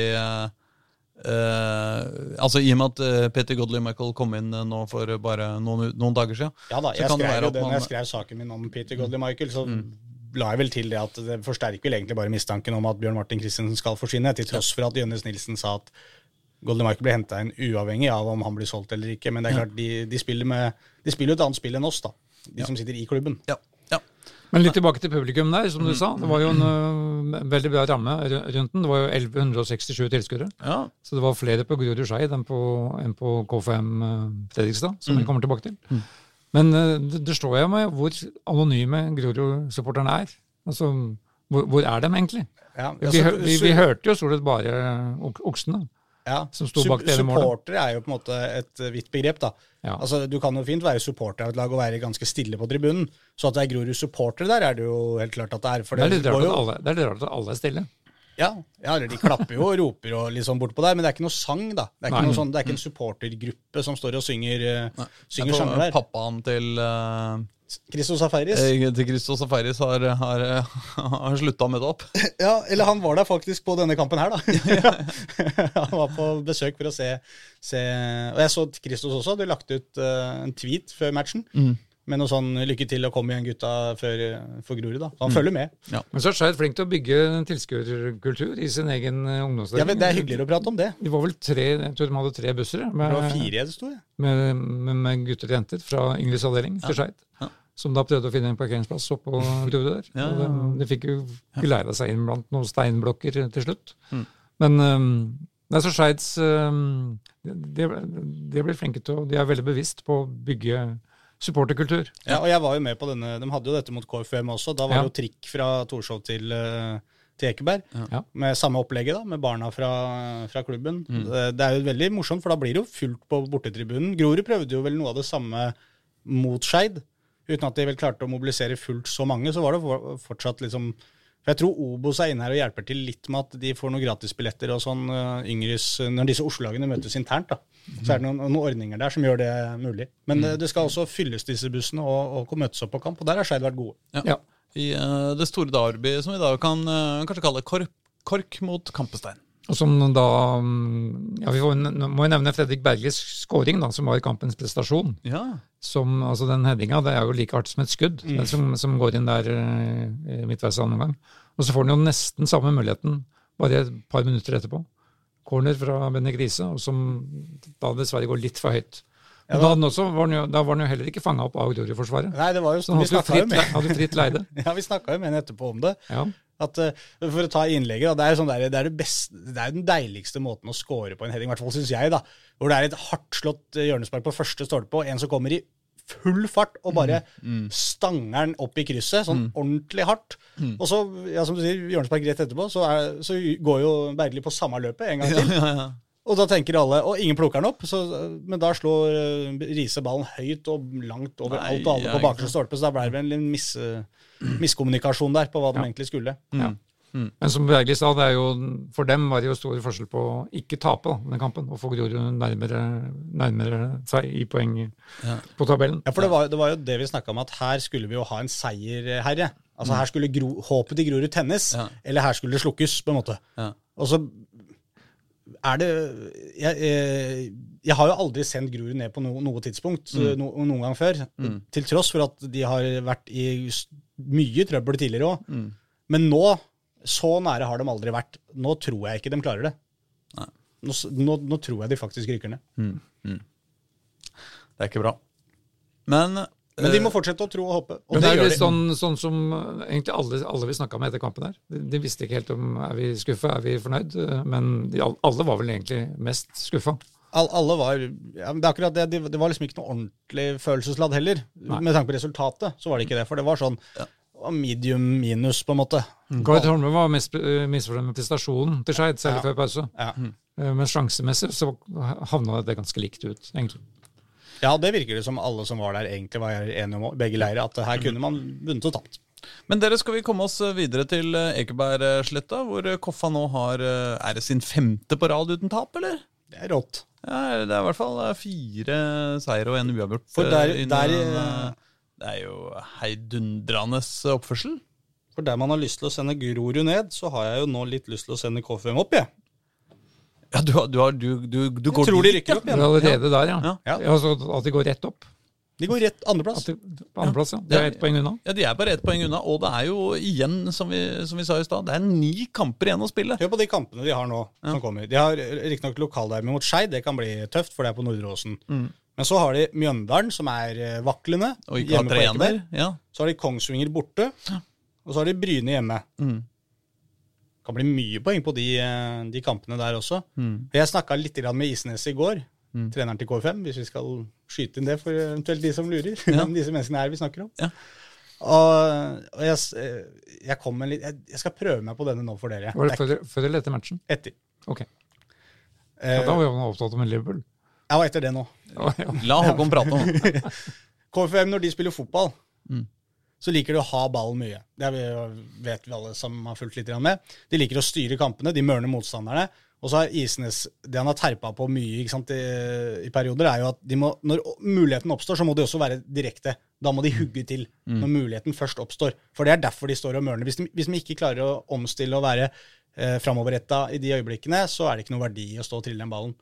eh, altså I og med at uh, Peter Godley Michael kom inn uh, nå for bare noen, noen dager siden. Ja da, jeg skrev jo det når jeg skrev saken min om Peter Godley Michael, så la jeg vel til det at det forsterker vel egentlig bare mistanken om at Bjørn Martin Christensen skal forsvinne, til tross for at Jønnes Nilsen sa at Golden Michael blir henta inn uavhengig av om han blir solgt eller ikke. Men det er klart, de, de spiller med, de spiller jo et annet spill enn oss, da. De som sitter i klubben. Ja. Men litt tilbake til publikum der, som du sa. Det var jo en uh, veldig bra ramme rundt den. Det var jo 1167 tilskuere. ja. Så det var flere på Grorud Skeid enn, på- enn på KFM ø, Fredrikstad, som vi kommer tilbake til. Men uh, det, det står jo med hvor anonyme Grorud-supporterne er. Altså, hvor, hvor er de egentlig? Ja, Vi, altså, vi, vi, vi hørte jo stort sett bare oksene. Ja, som sto bak målet. Supportere er jo på en måte et eh, vidt begrep, da. Ja. Altså, Du kan jo fint være supporter av et lag og være ganske stille på tribunen. Så at det er Grorud supporter der, er det jo helt klart at det er. For Det er det, litt går rart jo, at alle, det er litt rart at alle er stille. Ja, ja, de klapper jo og roper og sånn bortpå der, men det er ikke noe sang, da. Det er ikke, sånn, det er ikke en supportergruppe som står og synger, eh, synger Jeg tror der. Pappaen til uh, Christos til Christos Safaris har, har, har slutta med det opp. Ja, eller han var der faktisk på denne kampen her, da. han var på besøk for å se, se Og jeg så Christos også hadde lagt ut uh, en tweet før matchen med noe sånn 'lykke til og kom igjen, gutta' før, for Grorud. da. Så han følger med. Men så er Skeid flink til å bygge en tilskuerkultur i sin egen ungdomsdeling. Ja, men Det er hyggeligere å prate om det. De var vel tre, jeg tror de hadde tre busser med, Det var fire det sto, ja. med, med, med gutter og jenter fra Yngres avdeling til Skeid. Ja. Som da prøvde å finne en parkeringsplass oppå Grorud der. Ja, ja, de, de fikk jo geleida seg inn blant noen steinblokker til slutt. Mm. Men um, det er så Skeids um, de, de blir flinke til å De er veldig bevisst på å bygge supporterkultur. Ja, og jeg var jo med på denne, De hadde jo dette mot KFUM også. Da var Ja. det jo trikk fra Torshov til, eh, til Ekeberg. Ja. Med samme opplegget, da, med barna fra, fra klubben. Mm. Det, det er jo veldig morsomt, for da blir det jo fullt på bortetribunen. Grorud prøvde jo vel noe av det samme mot Skeid. Uten at de vel klarte å mobilisere fullt så mange, så var det for- fortsatt liksom For jeg tror Obos er inne her og hjelper til litt med at de får noen gratisbilletter og sånn eh, yngres Når disse Oslo-lagene møtes internt, da. Så er det noen, noen ordninger der som gjør det mulig. Men det, det skal også fylles, disse bussene, og, og møtes opp på kamp. Og der har Skeid vært gode. Ja. Ja. I uh, det store derby, som vi da kan uh, kanskje kalle kork, kork mot Kampestein. Og som da um, ja, Vi får, må jo nevne Fredrik Berglis scoring, da, som var kampens prestasjon. Ja. Som, altså Den headinga det er jo like hardt som et skudd Mm. som, som går inn der eh, midtveis andre gang. Og så får han jo nesten samme muligheten bare et par minutter etterpå. Corner fra Benny Grise, som da dessverre går litt for høyt. Men da, også, var han jo, da var han jo heller ikke fanga opp av Grorud-forsvaret. Nei, det var jo Så Vi hadde jo fritt, med hadde fritt leide. ja, vi snakket jo med henne etterpå om det. Ja. At, eh, for å ta innlegget, da, det er, sånn der, det, er det, beste, det er den deiligste måten å score på en heading, i hvert fall syns jeg. da, Hvor det er et hardt slått hjørnespark på første stolpe, og en som kommer i full fart og bare stanger den opp i krysset, sånn ordentlig hardt. Og så, ja, som du sier, hjørnespark rett etterpå, så, er, så går jo Bergli på samme løpet en gang til. Ja, ja. Og da tenker alle, og ingen plukker den opp, så, men da slår eh, Riise ballen høyt og langt over Nei, alt og alle ja, på bakre stolpe, så da ble det vel en mis, miskommunikasjon der på hva de egentlig skulle. Ja. Men som Bergli sa, det er jo, for dem var det jo stor forskjell på å ikke tape da, denne kampen, og få Grorud nærmere, nærmere seg i poeng Ja. på tabellen. Ja, for det var, det var jo det vi snakka om, at her skulle vi jo ha en seierherre. Altså Her skulle gro, håpet til Grorud tennes, Ja. eller her skulle det slukkes, på en måte. Ja. Og så er det Jeg, jeg, jeg har jo aldri sendt Grorud ned på noe, noe tidspunkt no, noen gang før. Til tross for at de har vært i mye trøbbel tidligere òg. Men nå, så nære har de aldri vært. Nå tror jeg ikke de klarer det. Nå, nå, nå tror jeg de faktisk ryker ned. Det er ikke bra. Men, Men de eh, må fortsette å tro og håpe. Og Men det det er litt de. sånn, sånn som eh, egentlig alle, alle vi snakka med etter kampen her. De, de visste ikke helt om er vi skuffa, er vi fornøyd. eh, Men de, alle var vel egentlig mest skuffa. All, alle var ja, men Det er akkurat det, det, var liksom ikke noe ordentlig følelsesladd heller. Med tanke på resultatet, så var det ikke det. For det var sånn medium minus, på en måte. Gard Holme var mest eh, misfornøyd med prestasjonen til Skeid, særlig Ja. før pause. Ja. Mm. Men sjansemessig så havna det ganske likt ut, egentlig. ja, det virker det som alle som var der, egentlig var enige om, begge leirer, at her kunne man vunnet og tapt. Men dere, skal vi komme oss videre til eh, Ekebergsletta, hvor eh, Koffa nå har eh, Er det sin femte på rad uten tap, eller? Det er rått. Ja, det er i hvert fall eh, fire seire og en uavgjort. For der- eh, der, eh, eh, Det er jo heidundrende oppførsel. For der man har lyst til å sende Grorud ned, så har jeg jo nå litt lyst til å sende KFM opp, jeg. Ja, du, har- du, har- du, du, du går tror de rykker ja. opp igjen. er allerede der, ja. Ja. Ja. Ja, altså at de går rett opp. De går rett andreplass. De, andreplass, ja. Det er ett poeng unna. Ja, De er bare ett poeng unna, og det er jo igjen, som vi, som vi sa i stad, det er ni kamper igjen å spille. Hør på de kampene de har nå, som kommer. De har riktignok lokalderby mot Skeid, det kan bli tøft, for det er på Nordre Åsen. Men så har de Mjøndalen, som er eh, vaklende. Og ikke har trener. Ja. Så har de Kongsvinger borte, og så har de Bryne hjemme. Mm. kan bli mye poeng på de, eh, de kampene der også. Mm. Jeg snakka litt med Isnes i går, treneren til K5, hvis vi skal skyte inn det for eventuelt de som lurer. Ja. disse menneskene her vi snakker om. Ja. Og, og jeg, eh, jeg, litt, jeg, jeg skal prøve meg på denne nå for dere. Var det Det før, før eller etter matchen? etter. Ok. Eh, Ja, da var jeg opptatt med Liverpool. Jeg var etter det nå. La Håkon prate om. KFM, når de spiller fotball, Mm. så liker de å ha ballen mye. Det vet vi alle som har fulgt litt med. De liker å styre kampene, de mørner motstanderne. Og så har Isnes Det han har terpa på mye ikke sant, i, i perioder, er jo at de må, når muligheten oppstår, så må de også være direkte. Da må de hugge til når muligheten først oppstår. For det er derfor de står og mørner. Hvis de, hvis de ikke klarer å omstille og være eh, framoverretta i de øyeblikkene, så er det ikke noe verdi å stå og trille den ballen.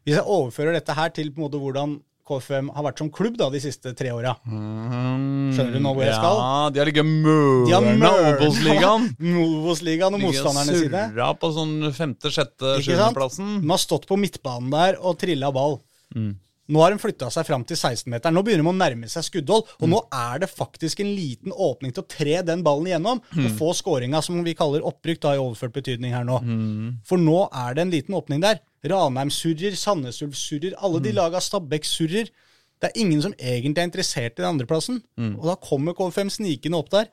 Hvis jeg overfører dette her til på en måte hvordan KFM har vært som klubb da, de siste tre åra. Mm, Skjønner du nå hvor jeg skal? Ja, de har ligget mørna Obos-ligaen. Obos-ligaen og motstanderne sine. surra på sånn femte-sjette, Ikke sant? sjuendeplassen. De har stått på midtbanen der og trilla ball. Mm. Nå har de flytta seg fram til 16-meteren. Nå begynner de å nærme seg skuddhold. Og Mm. nå er det faktisk en liten åpning til å tre den ballen igjennom Mm. og få skåringa, som vi kaller opprykk, da i overført betydning her nå. Mm. For nå er det en liten åpning der. Ranheim surrer, Sandnes Ulf surrer, alle Mm. de laga Stabæk surrer. Det er ingen som egentlig er interessert i den andreplassen. Og da kommer KFM snikende opp der.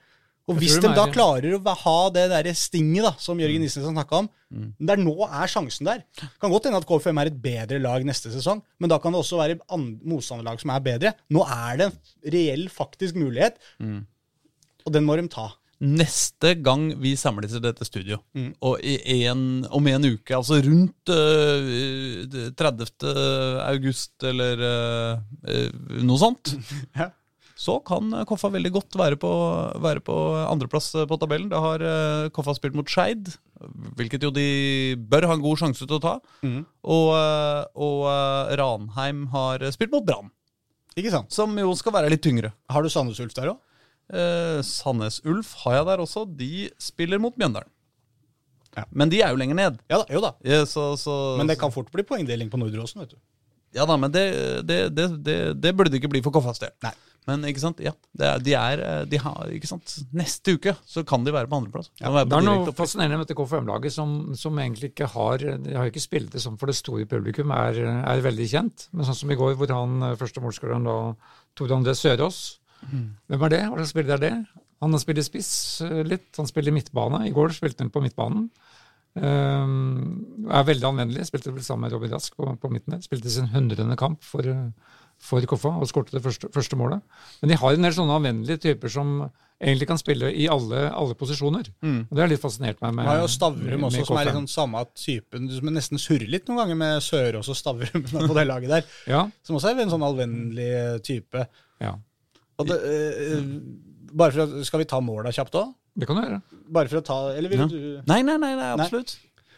Og hvis de da er- klarer å ha det der stinget da, som Jørgen Isnesen snakka om, der nå er sjansen der. Kan godt hende at KFM er et bedre lag neste sesong, men da kan det også være motstanderlag som er bedre. Nå er det en reell, faktisk mulighet, og den må de ta. Neste gang vi samles i dette studio, Mm. og i en, om en uke, altså rundt øh, 30. august eller øh, noe sånt, Ja. Så kan øh, Koffa veldig godt være på, være på andreplass øh, på tabellen. Da har Koffa spilt mot Skeid, hvilket jo de bør ha en god sjanse til å ta. Mm. Og, og Ranheim har spilt mot Brann, Ikke sant? som jo skal være litt tyngre. Har du Sandnes Ulf der òg? Eh, Sandnes Ulf har jeg der også. De spiller mot Mjøndalen. Ja. Men de er jo lenger ned. Ja da, jo da. Ja, så, så, Men det kan fort bli poengdeling på Nordre-Åsen, vet du. Ja da, men det, det, det, det, det burde det ikke bli for Koffas del. Nei. Men ikke sant, ja, er, de er eh, de har, ikke sant, Neste uke så kan de være på andreplass. Ja, være på Det er noe fascinerende med dette KFM-laget som, som egentlig ikke har De har ikke spilt det sånn for det store publikum er, er veldig kjent. Men sånn som i går, hvor han eh, første målskåreren da Tore André Sørås Hvem er det? Hva slags spiller er det? Han spiller spiss eh, litt. Han spiller midtbane. I går spilte han på midtbanen. Um, er veldig anvendelig. Spilte vel sammen med Robin Rask på, på midten der. Spilte sin hundrede kamp for, for Koffa og skåret det første, første målet. Men de har en del sånne anvendelige typer som egentlig kan spille i alle, alle posisjoner. Og Det har litt fascinert meg med man har jo Stavrum også, som er litt sånn samme typen. Du som nesten surrer litt noen ganger med Sørås og Stavrum på det laget der. Ja, Som også er en sånn alvennlig type. ja. Og det, øh, bare for å, Skal vi ta måla kjapt òg? Det kan du gjøre. Bare for å ta Eller vil Ja. du Nei, nei, nei, nei absolutt.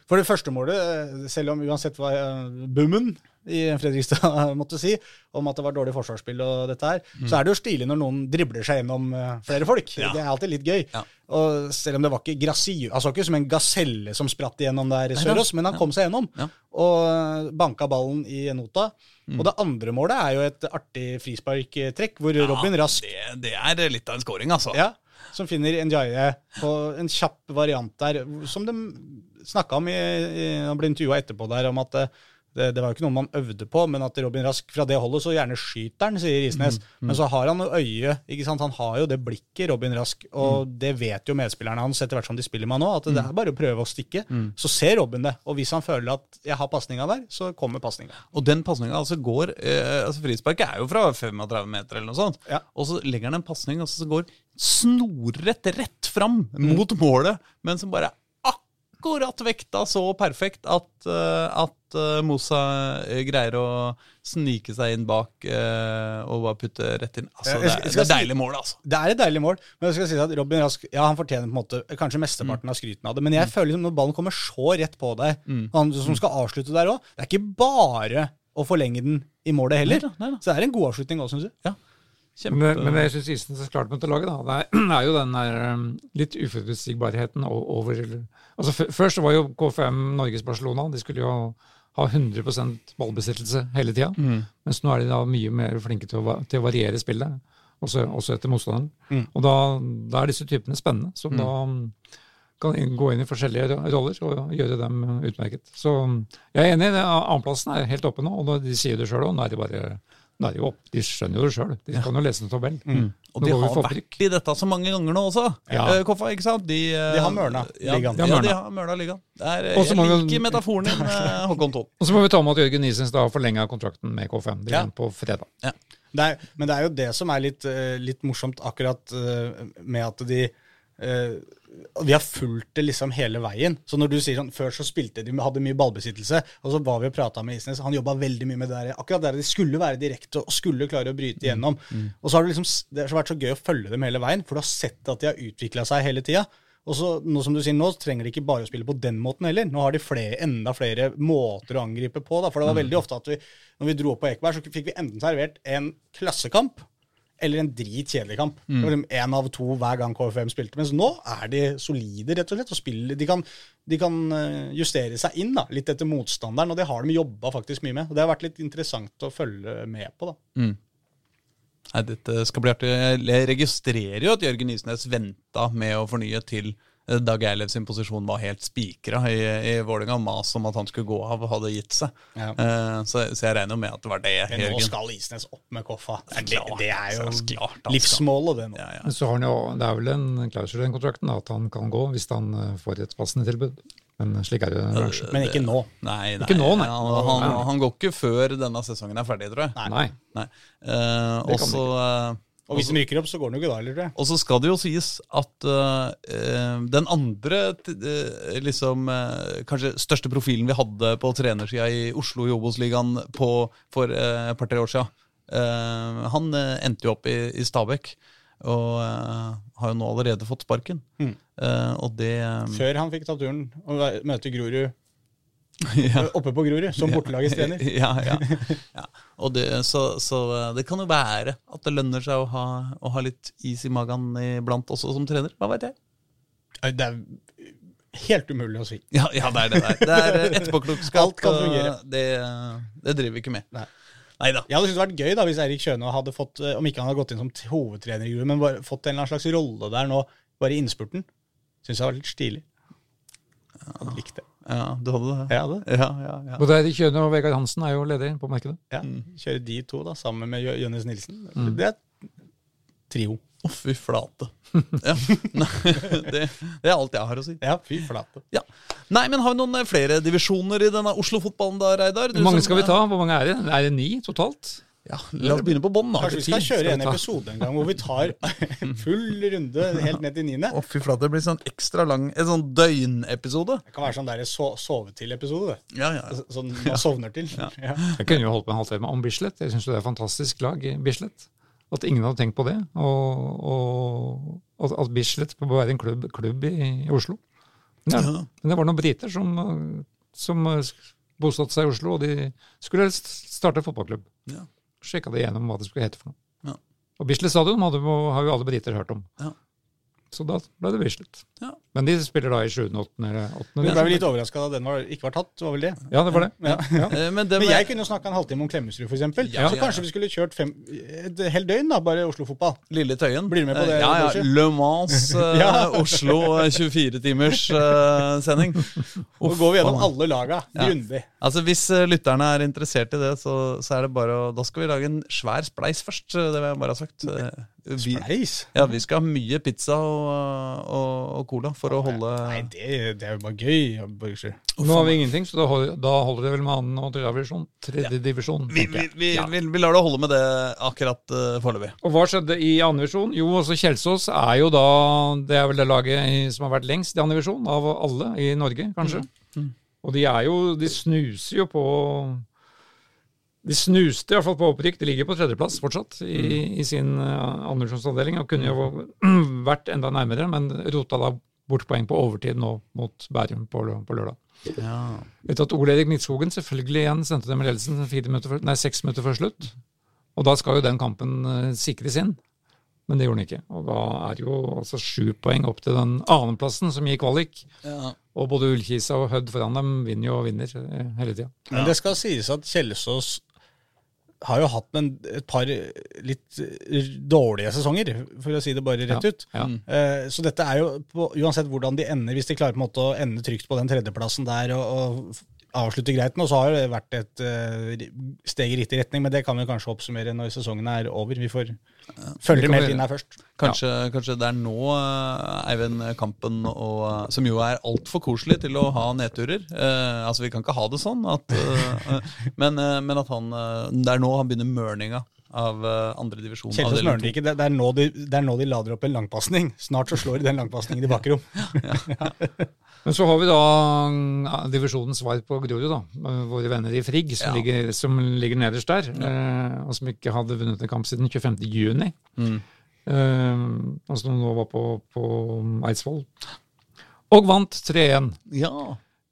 For det første målet, eh, selv om uansett hva eh, Bummen i Fredrikstad måtte si om at det var dårlig forsvarsspill og dette her, så er det jo stilig når noen dribler seg gjennom eh, flere folk. Ja. Det er alltid litt gøy. Ja. Og selv om det var ikke Graciu, altså ikke som en gaselle som spratt igjennom der, i Sørås, men han kom seg gjennom. Og eh, banka ballen i nota. Mm. Og det andre målet er jo et artig frisparktrekk, hvor Robin Rask det, det er litt av en scoring, altså. ja, som finner Njaye på en kjapp variant der, som de snakka om i, i Han ble intervjua etterpå der om at det, det, var jo ikke noe man øvde på, men at Robin Rask fra det holdet så gjerne skyter han, sier Isnes. Men så har han jo øye, ikke sant? han har jo det blikket, Robin Rask, og det vet jo medspillerne hans etter hvert som de spiller med nå, at det er bare å prøve å stikke. Så ser Robin det, og hvis han føler at jeg har pasninga der, så kommer pasninga. Og den pasninga altså går eh, altså Frisparket er jo fra 35 meter eller noe sånt. Ja. Og så legger han en pasning og som går snorrett rett fram mot målet, men som bare akkurat vekta så perfekt at, eh, at eh, Mosa eh, greier å snike seg inn bak og bare putte rett inn. Altså, det, er, det er deilig mål, altså. Det er et deilig mål, men jeg skal si at Robin Rask ja, han fortjener på en måte kanskje mesteparten av skryten av det. Men jeg føler liksom når ballen kommer så rett på deg, han som skal avslutte der òg Det er ikke bare å forlenge den i målet heller. Neida, neida. Så det er en god avslutning òg, syns jeg. Ja. Men, Kjempe... Men, men jeg syns isen så klart måtte lage, da, det er, jo den der um, litt uforutsigbarheten over altså Først så var jo K5 Norges Barcelona. De skulle jo ha 100% ballbesittelse hele tida. Mens nå er de da mye mer flinke til å, til å variere spillet, også, også etter motstanderen. Mm. Og da, da er disse typene spennende, som da um, kan gå inn i forskjellige roller og gjøre dem utmerket. Så um, jeg er enig, annenplassen er helt oppe nå, og de sier det sjøl òg, nå er det bare er de jo opp. De skjønner jo det sjøl. De kan jo lese en tabell. Og de har vært i dette så mange ganger nå også, Ja. eh, Koffa. ikke sant? De, eh, De har mørna ja, ligaen. Ja, De har de mørna. har mørna ligaen. Det Og så jeg må vi- liker metaforen din, eh, Håkon Thon. Og så må vi ta med at Jørgen Isens da har forlenga kontrakten med K5. Det Ja. på fredag. Det er, men det er jo det som er litt, eh, litt morsomt akkurat eh, med at de eh, Vi har fulgt det liksom hele veien. Så når du sier sånn, Før så spilte de, hadde mye ballbesittelse, og så var vi og prata med Isnes. Han jobba veldig mye med det der, akkurat der de skulle være direkte og skulle klare å bryte igjennom. Og så har det liksom, det har vært så gøy å følge dem hele veien, for du har sett at de har utvikla seg hele tida. Og så, nå som du sier, nå trenger de ikke bare å spille på den måten heller. Nå har de flere, enda flere måter å angripe på. Da. For det var veldig ofte at vi, når vi dro opp på Ekeberg, så fikk vi enten servert en klassekamp eller en dritkjedelig kamp. Det var liksom En av to hver gang KFM spilte. Mens nå er de solide, rett og slett. og spiller, De kan, de kan eh, justere seg inn da, litt etter motstanderen, og det har de jobba faktisk mye med. Og Det har vært litt interessant å følge med på. da. Nei, dette skal bli artig. Jeg registrerer jo at Jørgen Isnes venta med å fornye til Dag Eilev sin posisjon var helt spikra i, i Vålerenga. Mas om at han skulle gå av, hadde gitt seg. Ja. Uh, så, så jeg regner jo med at det var det. Men nå skal Isnes opp med Koffa. Det, det er jo klart han livsmålet, det nå. Ja, ja. Så har han jo, Det er vel en klausul i den kontrakten at han kan gå hvis han eh, får et passende tilbud. Men slik er det bransjen. Men ikke nå. Nei, nei. Ikke nå, nei. Han, han, han går ikke før denne sesongen er ferdig, tror jeg. Nei. Nei. Nei. Eh, Det og hvis de rykker opp, så går den jo ikke da heller, jeg. Og så skal det jo sies at eh, den andre eh, liksom uh, kanskje største profilen vi hadde på trenersida i Oslo i Obos-ligaen for et par-tre år siden, han endte jo opp i, i Stabæk. Og har jo nå allerede fått sparken. Mm. Og det um, Før han fikk ta turen og møte Grorud ja. oppe på Grorud, som bortelagets trener. ja, ja, ja. Og det, så, så eh, det kan jo være at det lønner seg å ha, å ha litt is i magen iblant også som trener. Hva veit jeg? Det er helt umulig å si. Ja, ja, det er det der. Det er eh, etterpåklokskap. Alt kan fungere. Det, det driver vi ikke med. Nei. Neida. Jeg hadde syntes det hadde vært gøy da, hvis Eirik Kjøne hadde fått, eh, om ikke han hadde gått inn som hovedtrener i Grorud, men bare fått en eller annen slags rolle der nå, bare i innspurten. Syns jeg var litt stilig. Hadde likt det. Ja, du hadde det? Jeg hadde. Ja, ja, ja. Både Eirik Kjøne og Vegard Hansen er jo ledige på markedet. Ja, Kjører de to da, sammen med Jønnes Nilsen. Mm. Det er trio. Å, fy flate. Ja. Nei, det, det er alt jeg har å si. Ja, fy flate. Ja. Nei, men har vi noen flere divisjoner i denne Oslo-fotballen da, Reidar? Du Hvor mange som, skal vi ta? Hvor mange er det? Er det ni totalt? Ja, La oss begynne på bånn, da. Kanskje vi skal kjøre en episode en gang hvor vi tar full runde helt ned til niende. Å, fy flate. Det blir sånn ekstra lang En sånn døgnepisode. Det kan være sånn der so sove til-episode. det. Ja, ja. Sånn man sovner til. Ja. Jeg kunne jo holdt på en halvtime om Bislett. Jeg syns det er et fantastisk lag i Bislett. At ingen hadde tenkt på det. Og, og at- at Bislett bør være en klubb, klubb i, i Oslo. Ja. Ja. Men det var noen briter som, som bosatte seg i Oslo, og de skulle helst starte fotballklubb. Ja. Sjekka det gjennom hva det skulle hete for noe. Ja. Og Bislett stadion har jo alle briter hørt om. Ja. Så da ble det Bislett. Ja. Men de spiller da i 7., 8. eller 8. Vi ble vel litt overraska da den var, ikke var tatt, var vel det? Ja, det var det. Ja. Ja. Men, det Men jeg kunne jo snakka en halvtime om Klemetsrud, f.eks. Ja, så kanskje vi skulle kjørt fem, et helt døgn, da, bare Oslo-fotball. Lille Tøyen. Blir du med på det, Eh, Ja, ja. Le Mans, eh, Ja. Oslo, 24-timers uh, sending. Nå går vi gjennom alle laga Ja. grundig. Altså Hvis eh, lytterne er interessert i det, så, så er det bare å Da skal vi lage en svær spleis først. eh, Det vil jeg bare ha sagt. Vi, Spleis? ja, vi skal ha mye pizza og, og, og cola for å holde Nei, det, det er jo bare gøy. Burger. Nå har vi ingenting, så da holder, da holder det vel med annen og tredjedivisjon. Tredje divisjon. vi, vi, ja. vi, vi lar det holde med det akkurat uh, foreløpig. Og hva skjedde i andre divisjon? Jo, også Kjelsås er jo da Det er vel det laget som har vært lengst i andre divisjon, av alle i Norge, kanskje. Og de er jo De snuser jo på De snuste i hvert fall på opprykk. De ligger på tredjeplass fortsatt i, i sin uh, andredivisjonsavdeling og kunne jo vært enda nærmere, men rota da bort poeng på overtid nå mot Bærum på, på lørdag. Ja. Etter at Ole Erik Midtskogen selvfølgelig igjen sendte dem ledelsen minutter før, nei, seks minutter før slutt. Og da skal jo den kampen uh, sikres inn. Men det gjorde den ikke. Og da er jo altså sju poeng opp til den annenplassen som gir kvalik. Ja. Og både Ullkisa og Hødd foran dem vinner jo og vinner eh, hele tida. Men det skal sies at Kjelsås har jo hatt en, et par litt eh, dårlige sesonger, for å si det bare rett Ja, ut. ja. Eh, Så dette er jo, på, uansett hvordan de ender, hvis de klarer på en måte å ende trygt på den tredjeplassen der og, og avslutte greit nå, så har det vært et eh, steg i riktig retning. Men det kan vi kanskje oppsummere når sesongen er over. Vi får følge det kan med her først. Kanskje, kanskje det er nå eh, Eivind Kampen, og, eh, som jo er altfor koselig til å ha nedturer eh, Altså Vi kan ikke ha det sånn, at, eh, men, eh, men at han det er nå han begynner mørninga av andre divisjon. Kjelsås mørner ikke. Det, er nå de, det er nå de lader opp en langpasning. Snart så slår de den langpasningen i bakrom. Men så har vi da ja, divisjonens svar på Grorud, da. Våre venner i Frigg, som, Ja. ligger, som ligger nederst der. Eh, og som ikke hadde vunnet en kamp siden 25. juni. Mm. Eh, som nå var på, på Eidsvoll. Og vant 3-1. Ja.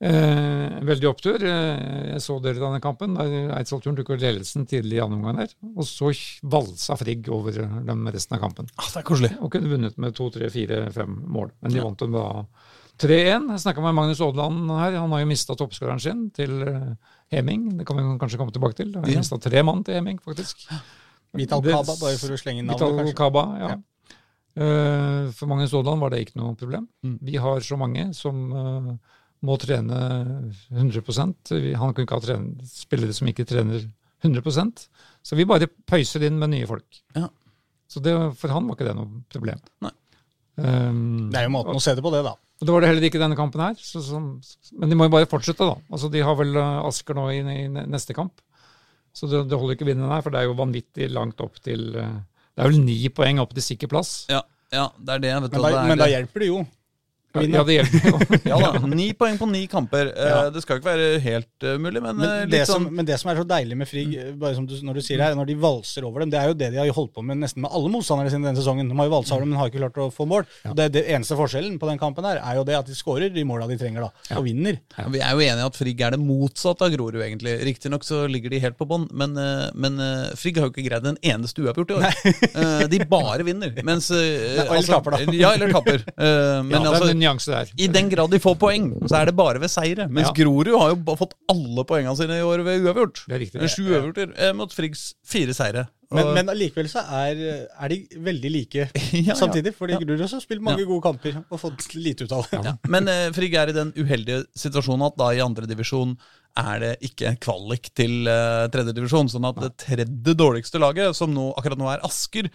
Eh, veldig opptur. Eh, jeg så dere denne kampen. der Eidsvoll-turen tok ledelsen tidlig i andre omgang der. Og så valsa Frigg over dem resten av kampen. Ah, det er koselig. Og kunne vunnet med to, tre, fire, fem mål. Men de vant dem da 3-1. Jeg snakka med Magnus Aadland her. Han har jo mista toppskåreren sin til eh, Heming. Det kan vi kanskje komme tilbake til. Han har Ja. mista tre mann til Heming, faktisk. Vital Kaba, bare for å slenge inn navnet, kanskje. Kaba, ja. Eh, for Magnus Aadland var det ikke noe problem. Mm. Vi har så mange som eh, må trene 100 Vi- Han kunne ikke ha spillere som ikke trener 100% Så vi bare pøyser inn med nye folk. Ja. Så det, for han var ikke det noe problem. Nei. Um, Det er jo måten å se det på, det, da. Og Det var det heller ikke i denne kampen her. Så, så, men de må jo bare fortsette, da. Altså, De har vel eh, Asker nå i, i neste kamp. Så det, det holder ikke å vinne der, for det er jo vanvittig langt opp til eh, Det er vel ni poeng opp til sikker plass. Ja, ja, det er det. Vet du, Men da, det er, men da hjelper det jo. Ja, det hjelper. Ja da, Ni poeng på ni kamper. Eh, Ja. Det skal jo ikke være helt eh, mulig, men, eh, Men det, sånn... som, men det som er så deilig med Frigg, bare som du, når du sier det her, når de valser over dem, det er jo det de har holdt på med nesten med alle motstandere sine denne sesongen. De har jo valsa over dem, men har ikke klart å få mål. Og det, det eneste forskjellen på den kampen her er jo det at de skårer de måla de trenger, da. Og vinner. Ja, Vi er jo enige i at Frigg er det motsatte av Grorud, egentlig. Riktignok så ligger de helt på bånn, men, eh, men eh, Frigg har jo ikke greid en eneste uavgjort i år. Eh, De bare vinner. Mens eh, Nei, eller taper, da. Ja, eller taper. Eh, Men Ja, altså en nyanse der. i den grad de får poeng, så er det bare ved seire. Mens Ja. Grorud har jo fått alle poengene sine i år ved uavgjort. Det er riktig. Sju uavgjorter eh, mot Friggs fire seire. Men, Og- men allikevel så er, er de veldig like Ja, ja. samtidig. Fordi Ja. Grorud har spilt mange gode kamper og fått lite ut av det. Ja. Men eh, Frigg er i den uheldige situasjonen at da i andredivisjon er det ikke kvalik til eh, tredjedivisjon. Sånn at det tredje dårligste laget, som nå, akkurat nå er Asker,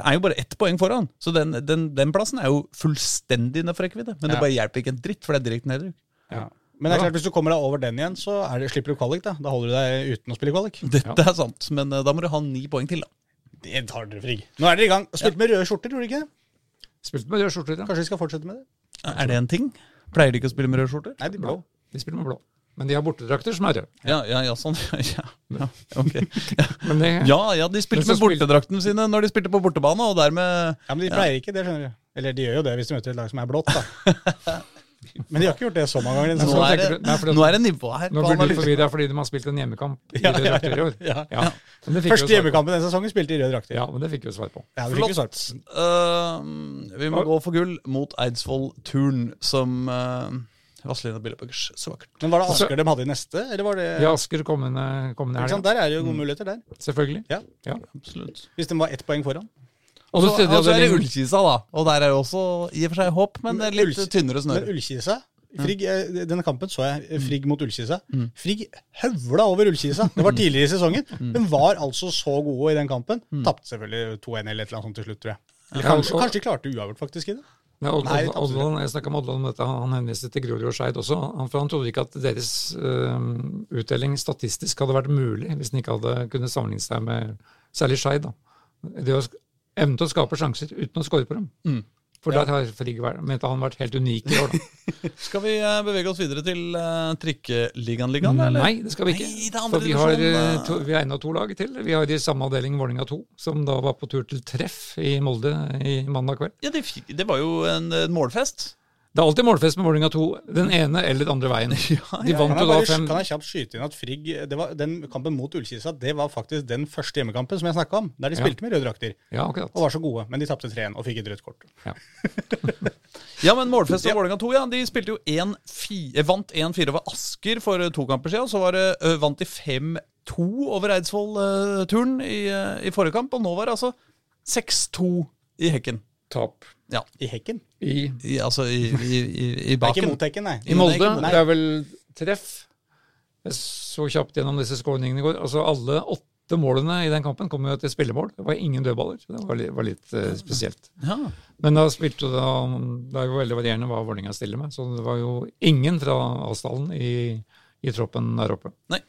er jo bare ett poeng foran. Så den, den, den plassen er jo fullstendig innenfor rekkevidde. Men det bare hjelper ikke en dritt, for det er direkte nedrykk. Ja. Men det er klart, hvis du kommer deg over den igjen, så er det, slipper du kvalik. Da Da holder du deg uten å spille kvalik. Dette er sant, men eh, da må du ha ni poeng til, da. Det tar dere, frig. Nå er dere i gang. Spilte med røde skjorter, gjorde du ikke? Spilte med røde skjorter, ja. Kanskje vi skal fortsette med det? Er det en ting? Pleier de ikke å spille med røde skjorter? Nei, de blå. De spiller med blå. Men de har bortedrakter som er røde. Ja, ja, ja, sånn. Ja, ja, ok. Ja, det, ja, ja de spilte med bortedraktene sine når de spilte på bortebane, og dermed Ja, Men de pleier ikke det, skjønner du. Eller de gjør jo det hvis de møter et lag som er blått, da. Men de har ikke gjort det så mange ganger. Nå er det, du- nei, for det- nå er det nivå her. nå blir du forvirra fordi de har spilt en hjemmekamp i Ja, røde drakter i år. ja. Første hjemmekampen denne sesongen spilte de i røde drakter. Ja, men det fikk vi jo svar på. Ja, det fikk vi svar på. Uh, vi må gå for gull mot Eidsvoll Turn, som uh, Vazelina Billebøggers. så vakkert. Men var det Asker de hadde i neste, eller var det Ja, Asker kommende, kommende helg. Der er det jo gode muligheter der. Selvfølgelig. Ja. Ja. Absolutt. Hvis de var ett poeng foran. Og så så er det Ullkisa, da. Og der er jo også i og for seg håp, men det er litt tynnere Men snøre. Ullkisa Frigg, eh, Denne kampen så jeg eh, Frigg mot Ullkisa. Mm. Frigg høvla over Ullkisa. Det var tidligere i sesongen. Mm. Var altså så gode i den kampen. Tapte selvfølgelig 2-1 eller et eller annet sånt til slutt, tror jeg. Eller kanskje, kanskje de klarte uavgjort, faktisk. i det. Nei, absolutt. Jeg snakka med Oddland om dette, han han henviste til Grorud og Skeid også. Han, for han trodde ikke at deres uh, utdeling statistisk hadde vært mulig hvis den ikke hadde kunnet sammenligne seg med særlig Skeid. Det å evne til å skape sjanser uten å score på dem. Mm. For der har Frigg mente han vært helt unik i år. da. Skal vi uh, bevege oss videre til uh, trikkeligaen-ligaen, eller? Nei, det skal vi ikke. Nei, det For vi har, eh, to, vi er to lag til. Vi har i samme avdeling Vålerenga 2, som da var på tur til treff i Molde i mandag kveld. Ja, det, det var jo en, en målfest. Det er alltid målfest med Vålerenga 2, den ene eller den andre veien. De vant jo da fem kan jeg kjapt skyte inn at Frigg det var, Den kampen mot Ullkisa det var faktisk den første hjemmekampen som jeg snakka om. Der de Ja. spilte med røde drakter Ja, og var så gode. Men de tapte 3-1 og fikk et rødt kort. Ja. Ja, men Målfest og Ja. Vålerenga 2 ja, de spilte jo 1-4 eh, vant 1-4 over Asker for eh, to kamper siden. Så var det, ø, vant de 5-2 over Eidsvoll-turen i, eh, i forrige kamp. Og nå var det altså 6-2 i Hekken. Tap Ja, I hekken. i, i, altså i, i, i, baken. Det er ikke mot hekken, nei. i Molde. Nei. Det er vel treff. Jeg så kjapt gjennom disse skåringene i går. Altså Alle åtte målene i den kampen kom jo til spillemål. Det var ingen dødballer. så Det var litt, var litt uh, spesielt. Ja. Men da spilte da, det er jo veldig varierende hva Vålerenga stiller med. Så det var jo ingen fra Asdalen i, i troppen der oppe. Nei.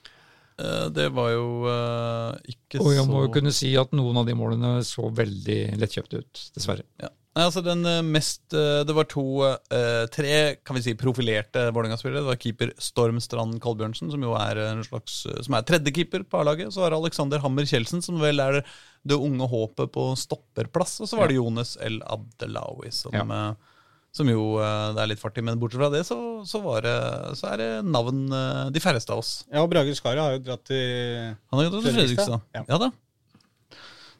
Det var jo uh, ikke Og jeg må jo kunne si at noen av de målene så veldig lettkjøpte ut, dessverre. Ja. Nei, altså den eh, mest eh, Det var to eh, Tre kan vi si profilerte Vålerenga-spillere. Det var keeper Storm Strand Kolbjørnsen, som jo er en slags Som er tredjekeeper på A-laget. Så var det Alexander Hammer Kjeldsen, som vel er det unge håpet på stopperplass. Og så var det Jonas El Abdelawi, som Ja. som jo det er litt fart i. Men bortsett fra det, så, så, var det, så er det navn de færreste av oss. Ja, og Brage Skara har jo dratt til. Fredrikstad. Ja. Ja. da.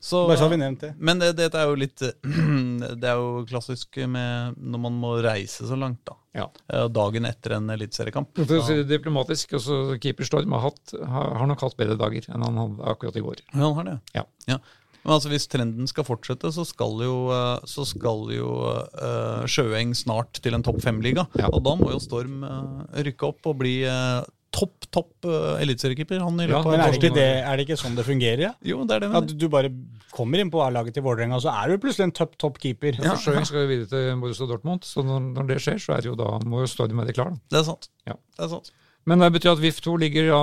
Så, Bare så har vi nevnt det. men det, dette er jo litt Det er jo klassisk med når man må reise så langt, da. Ja. Eh, Dagen etter en eliteseriekamp. For å si det diplomatisk, også keeper Storm har, hatt, har, nok hatt bedre dager enn han hadde akkurat i går. Ja, han har det. Ja. Men altså hvis trenden skal fortsette, så skal jo, eh, så skal jo uh, Sjøeng snart til en topp fem-liga. Ja. Og da må jo Storm uh, rykke opp og bli eh, topp, topp uh, eliteseriekeeper. Ja, Men er det, ikke det, er det ikke sånn det fungerer? Ja? Jo, det er det. At du bare kommer inn på A-laget til Vålerenga, så er du plutselig en topp topp keeper. Ja. For skal jo videre til Borussia Dortmund, så når, når det skjer, så er det jo da, må jo Storm være klar. Da. det er sant. Ja. Det er sant. Men det betyr at VIF 2 ligger ja,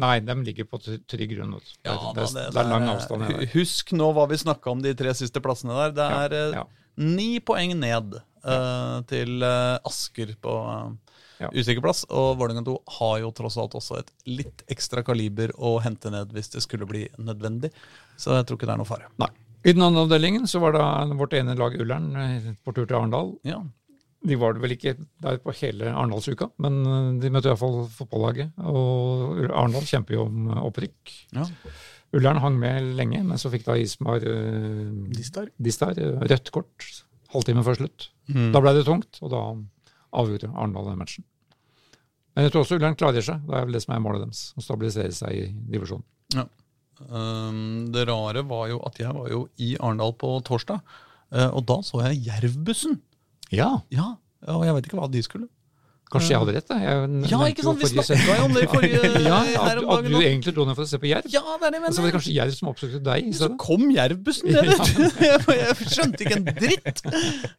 Nei, de ligger på trygg grunn. Det, Ja, det, det, det er lang avstand. hu- Husk nå hva vi snakka om de tre siste plassene der. Det er ja, Ja, ni poeng ned uh, til uh, Asker på uh, Ja. usikker plass. Og Vålerenga 2 har jo tross alt også et litt ekstra kaliber å hente ned hvis det skulle bli nødvendig. Så jeg tror ikke det er noe fare. Nei. I den andre avdelingen så var da vårt ene lag Ullern eh, på tur til Arendal. Ja. De var det vel ikke der på hele Arendalsuka, men eh, de møtte iallfall fotballaget. Og Arendal kjemper jo om eh, opprykk. Ja. Ullern hang med lenge, men så fikk da Ismar uh, Distar. Distar eh, rødt kort halvtime før slutt. Mm. Da ble det tungt, og da avgjorde Arendal den matchen. Men jeg tror også Ullern klarer seg. Det er vel det som er målet deres. Å stabilisere seg i divisjonen. Um, det rare var jo at jeg var jo i Arendal på torsdag, eh, og da så jeg Jervbussen. Ja, Ja, og jeg vet ikke hva de skulle. kanskje jeg hadde rett. Jeg Ja, ikke sant? Vi snakka jo om det i forrige ja, at, at du egentlig dro ned for å se på jerv. Ja, det er det, Men så var det kanskje jerv som oppsøkte deg så kom Jervbussen, jeg jeg, jeg skjønte ikke en dritt.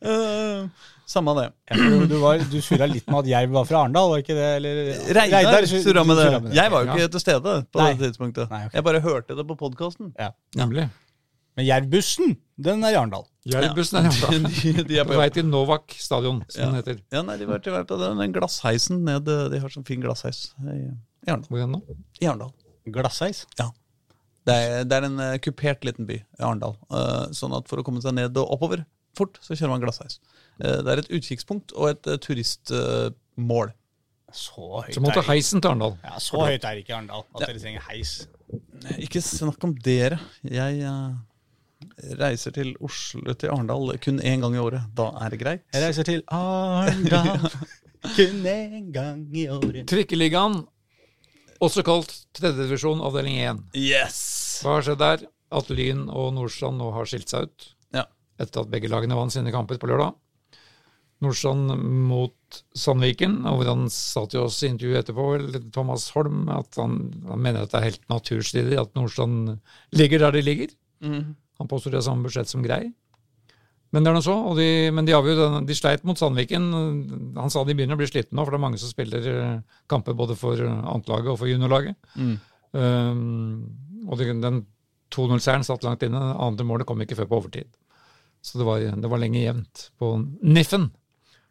Uh, samme det. Du, du, var- du surra litt med at Jerv var fra Arendal, var ikke det? Eller, Reidar Reidar surra med det. surra med Jeg var jo ikke til stede på Nei. det tidspunktet. Nei, okay. Jeg bare hørte det på podkasten. Ja. Nemlig. Men Jervbussen, den er i Arendal. Jervbussen er hjemme. de, de er På vei til Novak stadion, som Ja. den heter. Ja, nei, de var til vei på den, den glassheisen ned De har sånn fin glassheis i, i Arendal. Hvor er den nå? I Arendal. Glassheis. Det er, det er en eh, kupert liten by i Arendal. Eh, sånn at for å komme seg ned og oppover fort, så kjører man glassheis. Eh, det er et utkikkspunkt og et uh, turistmål. Så høyt Så måtte heisen til Arendal. ja, så høyt er det ikke i Arendal at dere trenger heis. ikke snakk om dere. Jeg uh, reiser til Oslo til Arendal kun én gang i året. Da er det greit. Jeg reiser til Arendal kun en gang i året. Trikkeligaen, også kalt tredjedivisjon avdeling 1. Yes! Hva har skjedd der? At Lyn og Nordstrand nå har skilt seg ut. Ja. Etter at begge lagene vant sine kamper på lørdag. Nordstrand mot Sandviken, og han sa til oss i intervjuet etterpå, Thomas Holm, at han, han mener at det er helt naturstridig at Nordstrand ligger der de ligger. Mm. Han påstår de har samme budsjett som Grei. Men det er noe så, de, men de, den- de sleit mot Sandviken. Han sa de begynner å bli slitne nå, for det er mange som spiller eh, kamper både for antlaget annetlaget og for juniorlaget. Mm. Um, og de, den 2-0-seieren satt langt inne. Det andre målet kom ikke før på overtid. Så det var, det var lenge jevnt på Niffen.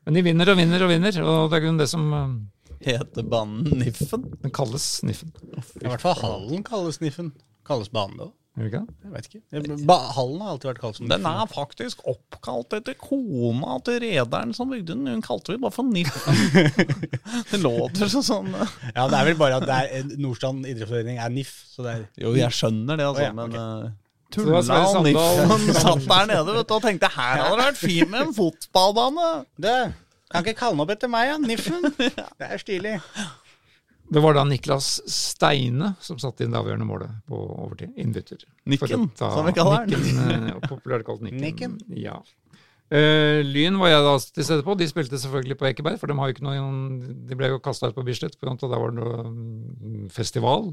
Men de vinner og vinner og vinner, og det er grunn det som um, Heter banen Niffen? den kalles Niffen. I hvert fall hallen kalles Niffen. Kalles banen det òg? Gjør ikke det? Jeg vet ikke. Ba hallen har alltid vært kalt som Niffen. Den er faktisk oppkalt etter kona til rederen som bygde den. Hun kalte det bare for Niffen. det låter så sånn eh. Ja, det er vel bare at det er Nordstrand idrettsforening er NIF, så det er Jo, jeg skjønner det, altså, oh, ja, men ok. Tulla han i. Niffen satt der nede vet du, og tenkte her hadde det vært fint med en fotballbane. Det kan ikke kalle han opp etter meg, ja. Niffen. Det er stilig. Det var da Niklas Steine som satte inn det avgjørende målet på overtid. Innbytter. Nikken, som vi kaller den. Nikken, eh, populært kalt Nikken. Nikken. Ja. Uh, Lyn var jeg da til stede på. De spilte selvfølgelig på Ekeberg, for de, har jo ikke noen, de ble jo kasta ut på Bislett. for Der var det noe mm, festival.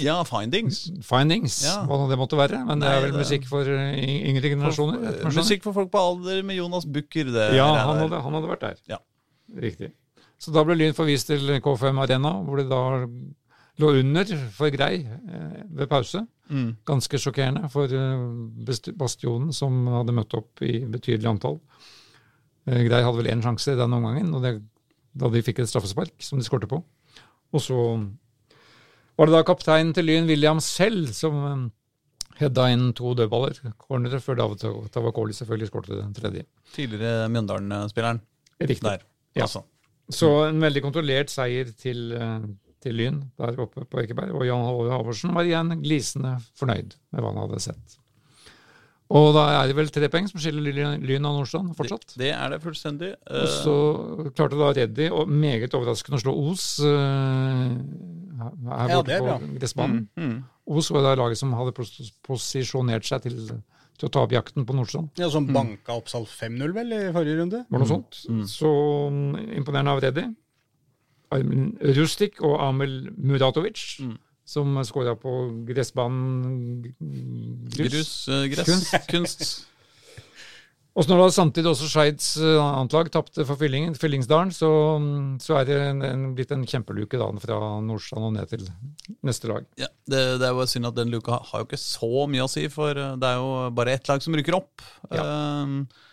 Ja, Findings. Findings, Ja. hva det måtte være. Men det er vel det- musikk for eh, yngre generasjoner? For. Musikk for folk på alder med Jonas Bukker. Ja, han hadde, han hadde vært der. Ja. Riktig. Så da ble Lyn forvist til K5 Arena, hvor de da lå under for Grei eh, ved pause. Mm. Ganske sjokkerende for eh, Bastionen, som hadde møtt opp i betydelig antall. Grei hadde vel én sjanse den omgangen, og det, da de fikk et straffespark som de skårte på. Og så var det da kapteinen til Lyn, William selv, som eh, Hedda inn to dødballer, cornere, før David Tavakoli selvfølgelig skåret den tredje. Tidligere Mjøndalen-spilleren. Riktig. Der, Ja. altså. Så en veldig kontrollert seier til, eh, til Lyn der oppe på Ekeberg. Og Jan Halvor Halvorsen var igjen glisende fornøyd med hva han hadde sett. Og da er det vel tre poeng som skiller Lyn og av Nordstrand fortsatt. Det, det er det fullstendig. Og Eh, så klarte da Reddy, og meget overraskende, å slå Os eh, her Ja, borte det er på gressbanen. mm. Os var da laget som hadde pos posisjonert seg til, til å ta opp jakten på Nordstrand. Ja, Som banka Oppsal 5-0, vel, i forrige runde? Var det noe sånt? Så mm, imponerende av Reddy. Armin Rustik og Amel Muratovic, som skåra på gressbanen grus. Grus, eh, gress, Kunst. kunst. Og så når da samtidig også Skeids eh, annet lag tapte for Fyllingen, Fyllingsdalen, så, mm, så er det en, en, blitt en kjempeluke da fra Nordstrand og ned til neste lag. Ja, det, det er jo synd at den luka har jo ikke så mye å si, for eh, det er jo bare ett lag som rykker opp. Ja,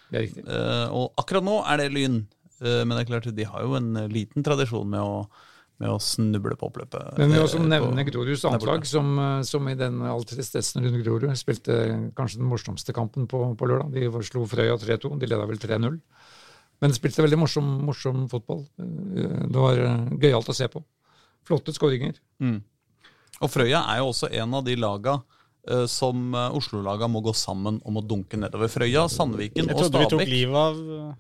Det er riktig. Uh, og akkurat nå er det Lyn. uh, men det er klart de har jo en eh, liten tradisjon med å, med å snuble på oppløpet. Men vi må Eh, også på- nevne Groruds der annet borte. lag, som, eh, som i den all tristessen rundt Grorud spilte kanskje den morsomste kampen på, på lørdag. De slo Frøya 3-2, de leda vel 3-0. Men spilte veldig morsom, morsom fotball. Eh, Det var eh, gøyalt å se på. Flotte skåringer. Og Frøya er jo også en av de laga eh, som eh, Oslo-laga må gå sammen om å dunke nedover. Frøya, Sandviken Jeg og trodde vi tok livet av eh,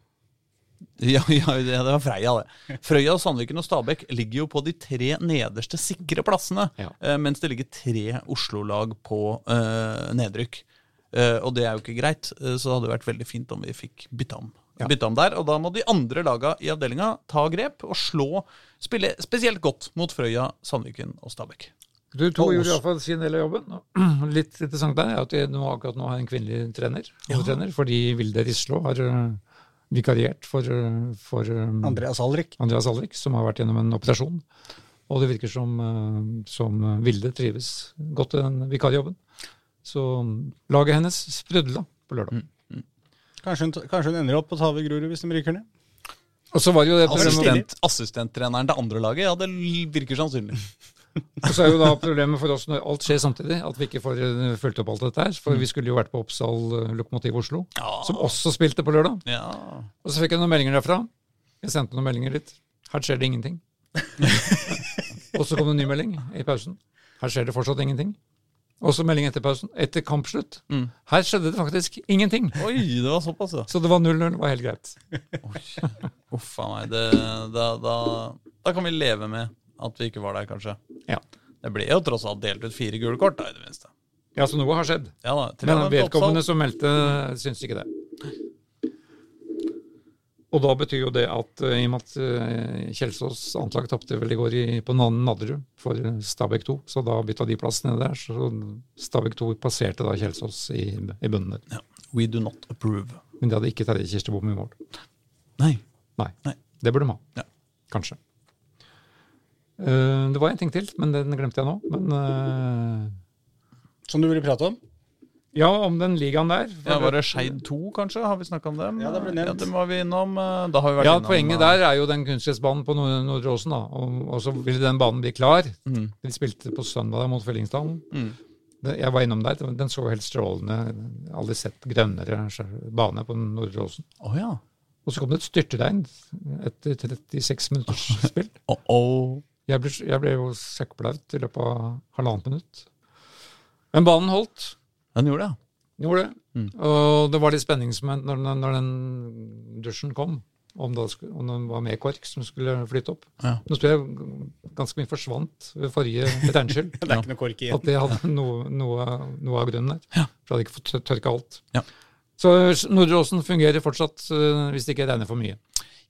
Ja, ja, det det var Freia, det. Frøya, Sandviken og Stabæk ligger jo på de tre nederste sikre plassene, Ja. eh, mens det ligger tre Oslo-lag på uh, nedrykk. Uh, og det er jo ikke greit, så det hadde vært veldig fint om vi fikk bytta om. Ja. Bytte om der, Og da må de andre laga i avdelinga ta grep og slå Spille spesielt godt mot Frøya, Sandviken og Stabæk. Du to Og gjorde iallfall sin del av jobben. Litt interessant der er at de nå, akkurat nå har en kvinnelig trener, hovedtrener, fordi Vilde Rislå har vikariert for, for eh, Andreas Alrik. Andreas Alrik, som har vært gjennom en operasjon. Og det virker som, eh, som Vilde trives godt i den vikarjobben. Så mm, laget hennes sprudla på lørdag. Kanskje hun, kanskje hun ender opp på Tave ta Grorud hvis de ryker ned? Og så var det jo det Assistent, assistenttreneren til andre laget, ja, det virker sannsynlig. og så er jo da problemet for oss når alt skjer samtidig, at vi ikke får eh, fulgt opp alt dette her. For vi skulle jo vært på Oppsal eh, Lokomotiv Oslo, Ja. som også spilte på lørdag. Ja. Og så fikk jeg noen meldinger derfra. Jeg sendte noen meldinger dit. Her skjer det ingenting. og så kom det en ny melding i pausen. Her skjer det fortsatt ingenting. Og så melding etter pausen. Etter kampslutt. Mm. Her skjedde det faktisk ingenting. Oi, det var såpass, ja. Så det var 0-0. var helt greit. Uff a meg. Det, da, da, da kan vi leve med at vi ikke var der, kanskje. Ja. Det ble jo tross alt delt ut fire gule kort, da, i det minste. ja, så noe har skjedd. Ja da, Men vedkommende som meldte, syns ikke det. Og da betyr jo det at eh, i og med at eh, Kjelsås anslag tapte vel i går i, på Nadderud for Stabæk 2, så da bytta de plass nede der. Så Stabæk 2 passerte da Kjelsås i, i bunnen der. Ja. We do not approve. Men de hadde ikke Terje Kirstebom i mål. Nei. Nei. Nei. Det burde de ha. Ja. Kanskje. Eh, det var en ting til, men den glemte jeg nå. Men eh, Som du ville prate om? ja, om den ligaen der. Ja, Var det Skeid 2, kanskje? Har vi snakka om dem? Ja, det ble nevnt. Ja, dem var vi innom. eh, Da har vi vært Ja, innom Poenget der er jo den kunstgressbanen på Nord- Nordre Åsen. og, og så ville den banen bli klar. Mm. De spilte på søndag mot Fellingsdalen. Mm. Jeg var innom der. Den så helt strålende Aldri sett grønnere bane på Nordre Åsen. Oh, ja. Og så kom det et styrtregn etter 36 minutters spill. Oh, oh. Jeg ble, jeg ble jo søkkblaut i løpet av halvannet minutt. Men banen holdt. Den gjorde det, Den Gjorde det. Mm. Og det var litt spenningsmoment når, den- når den dusjen kom. Om, det, om den var med kork som skulle flytte opp. ja. Nå tror jeg ganske mye forsvant ved forrige regnskyll. Det er ikke noe kork igjen. At det hadde noe, noe, noe av grunnen der. Ja. For hadde ikke fått tørka alt. Ja. Så Nordre Åsen fungerer fortsatt øh, hvis det ikke regner for mye.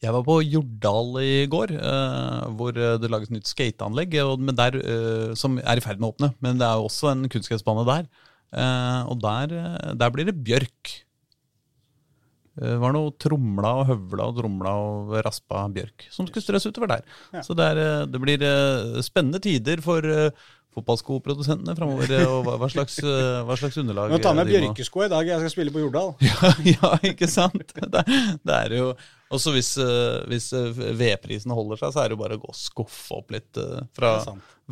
Jeg var på Jordal i går, eh, hvor eh, det lages nytt skateanlegg og- der, eh, som er i ferd med å åpne. Men det er jo også en kunstgressbane der. Eh, og der, eh, der blir det bjørk. Eh, Det var noe tromla og høvla og tromla og raspa bjørk som skulle strøs utover der. Ja. Så det, er, eh, det blir eh, spennende tider for, eh, fotballskoprodusentene framover, eh, og hva, slags, eh, hva slags underlag Nå tar jeg med bjørkesko i dag, jeg skal spille på Jordal. Ja, ja, ikke sant? Det, det er jo Også hvis, uh, hvis eh, vedprisen holder seg, så er det jo bare å gå og skuffe opp litt uh, fra,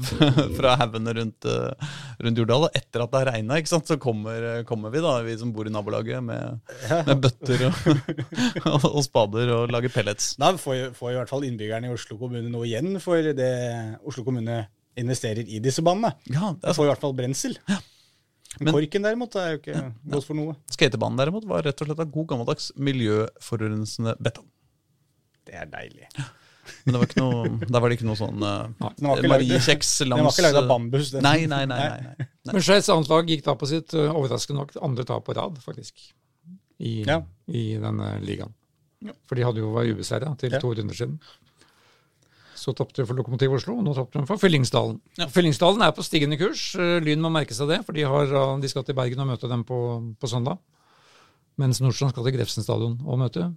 fra haugene rundt, uh, rundt Jordal. Og etter at det har regna, så kommer, kommer vi, da, vi som bor i nabolaget, med, med bøtter og, og, og spader og lager pellets. Da får, får i hvert fall innbyggerne i Oslo kommune noe igjen for det Oslo kommune investerer i disse banene. Ja, det er får i hvert fall brensel. Men- Korken derimot er jo ikke godt for noe. Skatebanen derimot var rett og slett av god gammeldags miljøforurensende betong. Det er deilig. Men det var ikke noe, der var det ikke noe sånn uh, var ikke lagd- Mariekjeks langs Den var ikke lagd av eh, bambus. Den. Nei, nei, nei. nei, nei. nei. Men Skeis anslag gikk da på sitt ø, overraskende nok andre tap på rad, faktisk, i, Ja. i denne ligaen. Ja. For de hadde jo vært ubeseira til Ja. to runder siden. Så tapte de for Lokomotiv Oslo, og nå tapte de for Fyllingsdalen. Ja. Fyllingsdalen er på stigende kurs. Eh, Lyn må merke seg det, for de, har, eh, de skal til Bergen og møte dem på, på søndag. Mens Nordstrand skal til Grefsen stadion og møte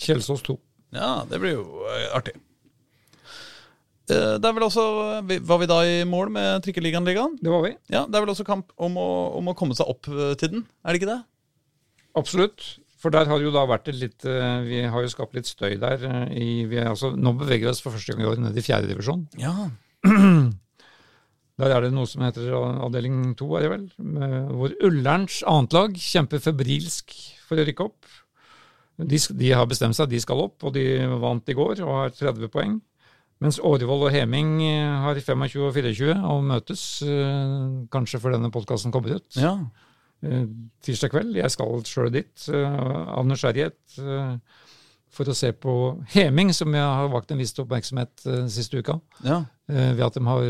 Kjelsås 2. Ja, det blir jo eh, artig. Det er vel også, Var vi da i mål med Trikkeligaen-ligaen? Det var vi. Ja, Det er vel også kamp om å, om å komme seg opp til den, er det ikke det? Absolutt. For der har jo da vært et litt eh, Vi har jo skapt litt støy der. eh, I, vi er, altså, nå beveger vi oss for første gang i år ned i fjerde divisjon. Ja. Der er det noe som heter avdeling to, er det vel, hvor Ullerns annetlag kjemper febrilsk for å rykke opp. De, de har bestemt seg, de skal opp, og de vant i går og har 30 poeng. Mens Årvoll og Heming eh, har 25 og 24 og møtes kanskje før denne podkasten kommer ut. ja. Eh, tirsdag kveld. Jeg skal sjøl dit eh, av nysgjerrighet eh, for å se på Heming, som jeg har vakt en viss oppmerksomhet siste uka. ja. ved at de har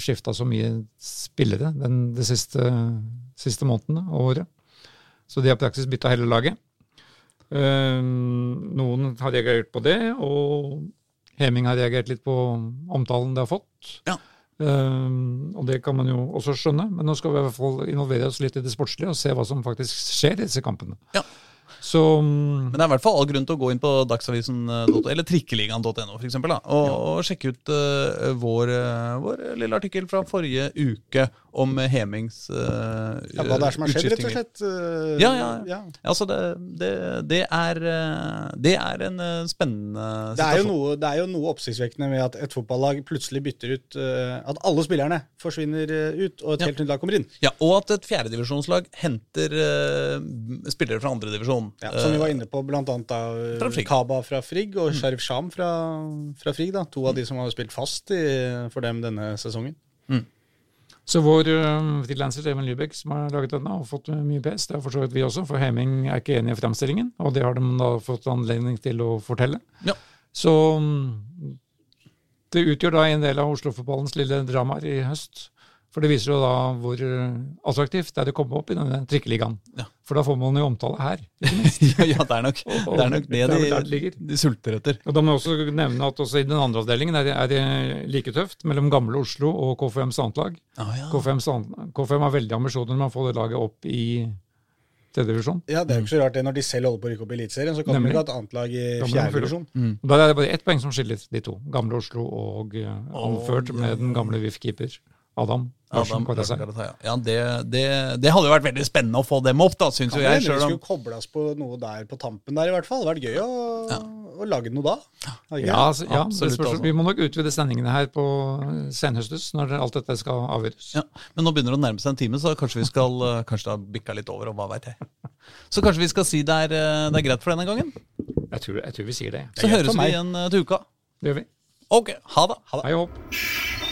skifta så mye spillere den, de siste, siste månedene og året. Så de har praktisk bytta hele laget. Noen har reagert på det, og Heming har reagert litt på omtalen de har fått. Ja. Eh, og det kan man jo også skjønne, men nå skal vi i hvert fall involvere oss litt i det sportslige og se hva som faktisk skjer i disse kampene. Ja. Så mm, Men det er i hvert fall all grunn til å gå inn på dagsavisen.no, eller trikkeligaen.no for eksempel, da, og, og sjekke ut uh, vår, eh, vår lille artikkel fra forrige uke om Hemings uh, Ja, hva det er som har skjedd, rett og slett. Uh, Ja, ja, ja. Altså, det, det, det, er, eh, det er en eh, spennende Det er, jo noe, det er jo noe oppsiktsvekkende med at et fotballag plutselig bytter ut eh, At alle spillerne forsvinner eh, ut, og et Ja. helt nytt lag kommer inn. Ja, Og at et fjerdedivisjonslag henter eh, spillere fra andredivisjon. Ja, som vi var inne på, blant annet da, Kaba fra Frigg og Sharif Sham fra, fra Frigg. da, To av de som har spilt fast i, for dem denne sesongen. Så vår uh, frilanser Even Lybekk som har laget denne, har fått mye pes. Det har for så vidt vi også, for Heming er ikke enig i fremstillingen. Og det har de da fått anledning til å fortelle. Ja. Så um, det utgjør da en del av Oslo-fotballens lille dramaer i høst. For det viser jo da hvor uh, attraktivt det er å komme opp i denne trikkeligaen. Ja. For da får man jo omtale her. ja, det er nok Og- og det, er nok det, det er det de, de sulter etter. Og da må jeg også nevne at også i den andre avdelingen er det, er det like tøft mellom gamle Oslo og KFMs annetlag. Ah, ja. KFM har veldig ambisjoner om å få det laget opp i tredjedivisjon. Ja, Det er jo ikke så rart det når de selv holder på å rykke opp i Eliteserien, så kan Nemlig. de ikke ha et annet lag i Da må de fjerde fylle divisjon. Mm. Da er det bare ett poeng som skiller de to. Gamle Oslo og eh, anført med den gamle VIF-keeper Adam Adam. Karasei, ja. ja, det, det, det hadde jo vært veldig spennende å få dem opp, da, syns jo jeg. hende vi skulle koble oss på noe der på tampen der, i hvert fall. Det hadde vært gøy å, å lage noe da. Ja, altså, ja Absolutt, spørs, altså. Vi må nok utvide sendingene her på senhøstes, når alt dette skal avgjøres. ja, men nå begynner det å nærme seg en time, så kanskje vi skal eh, Kanskje det har bikka litt over, og hva veit jeg. Så kanskje vi skal si det er, eh, det er greit for denne gangen? Jeg, tror, jeg tror vi sier det. Så høres vi igjen eh, til uka. Det gjør vi. Ok, ha det. Ha det. Hei og hopp.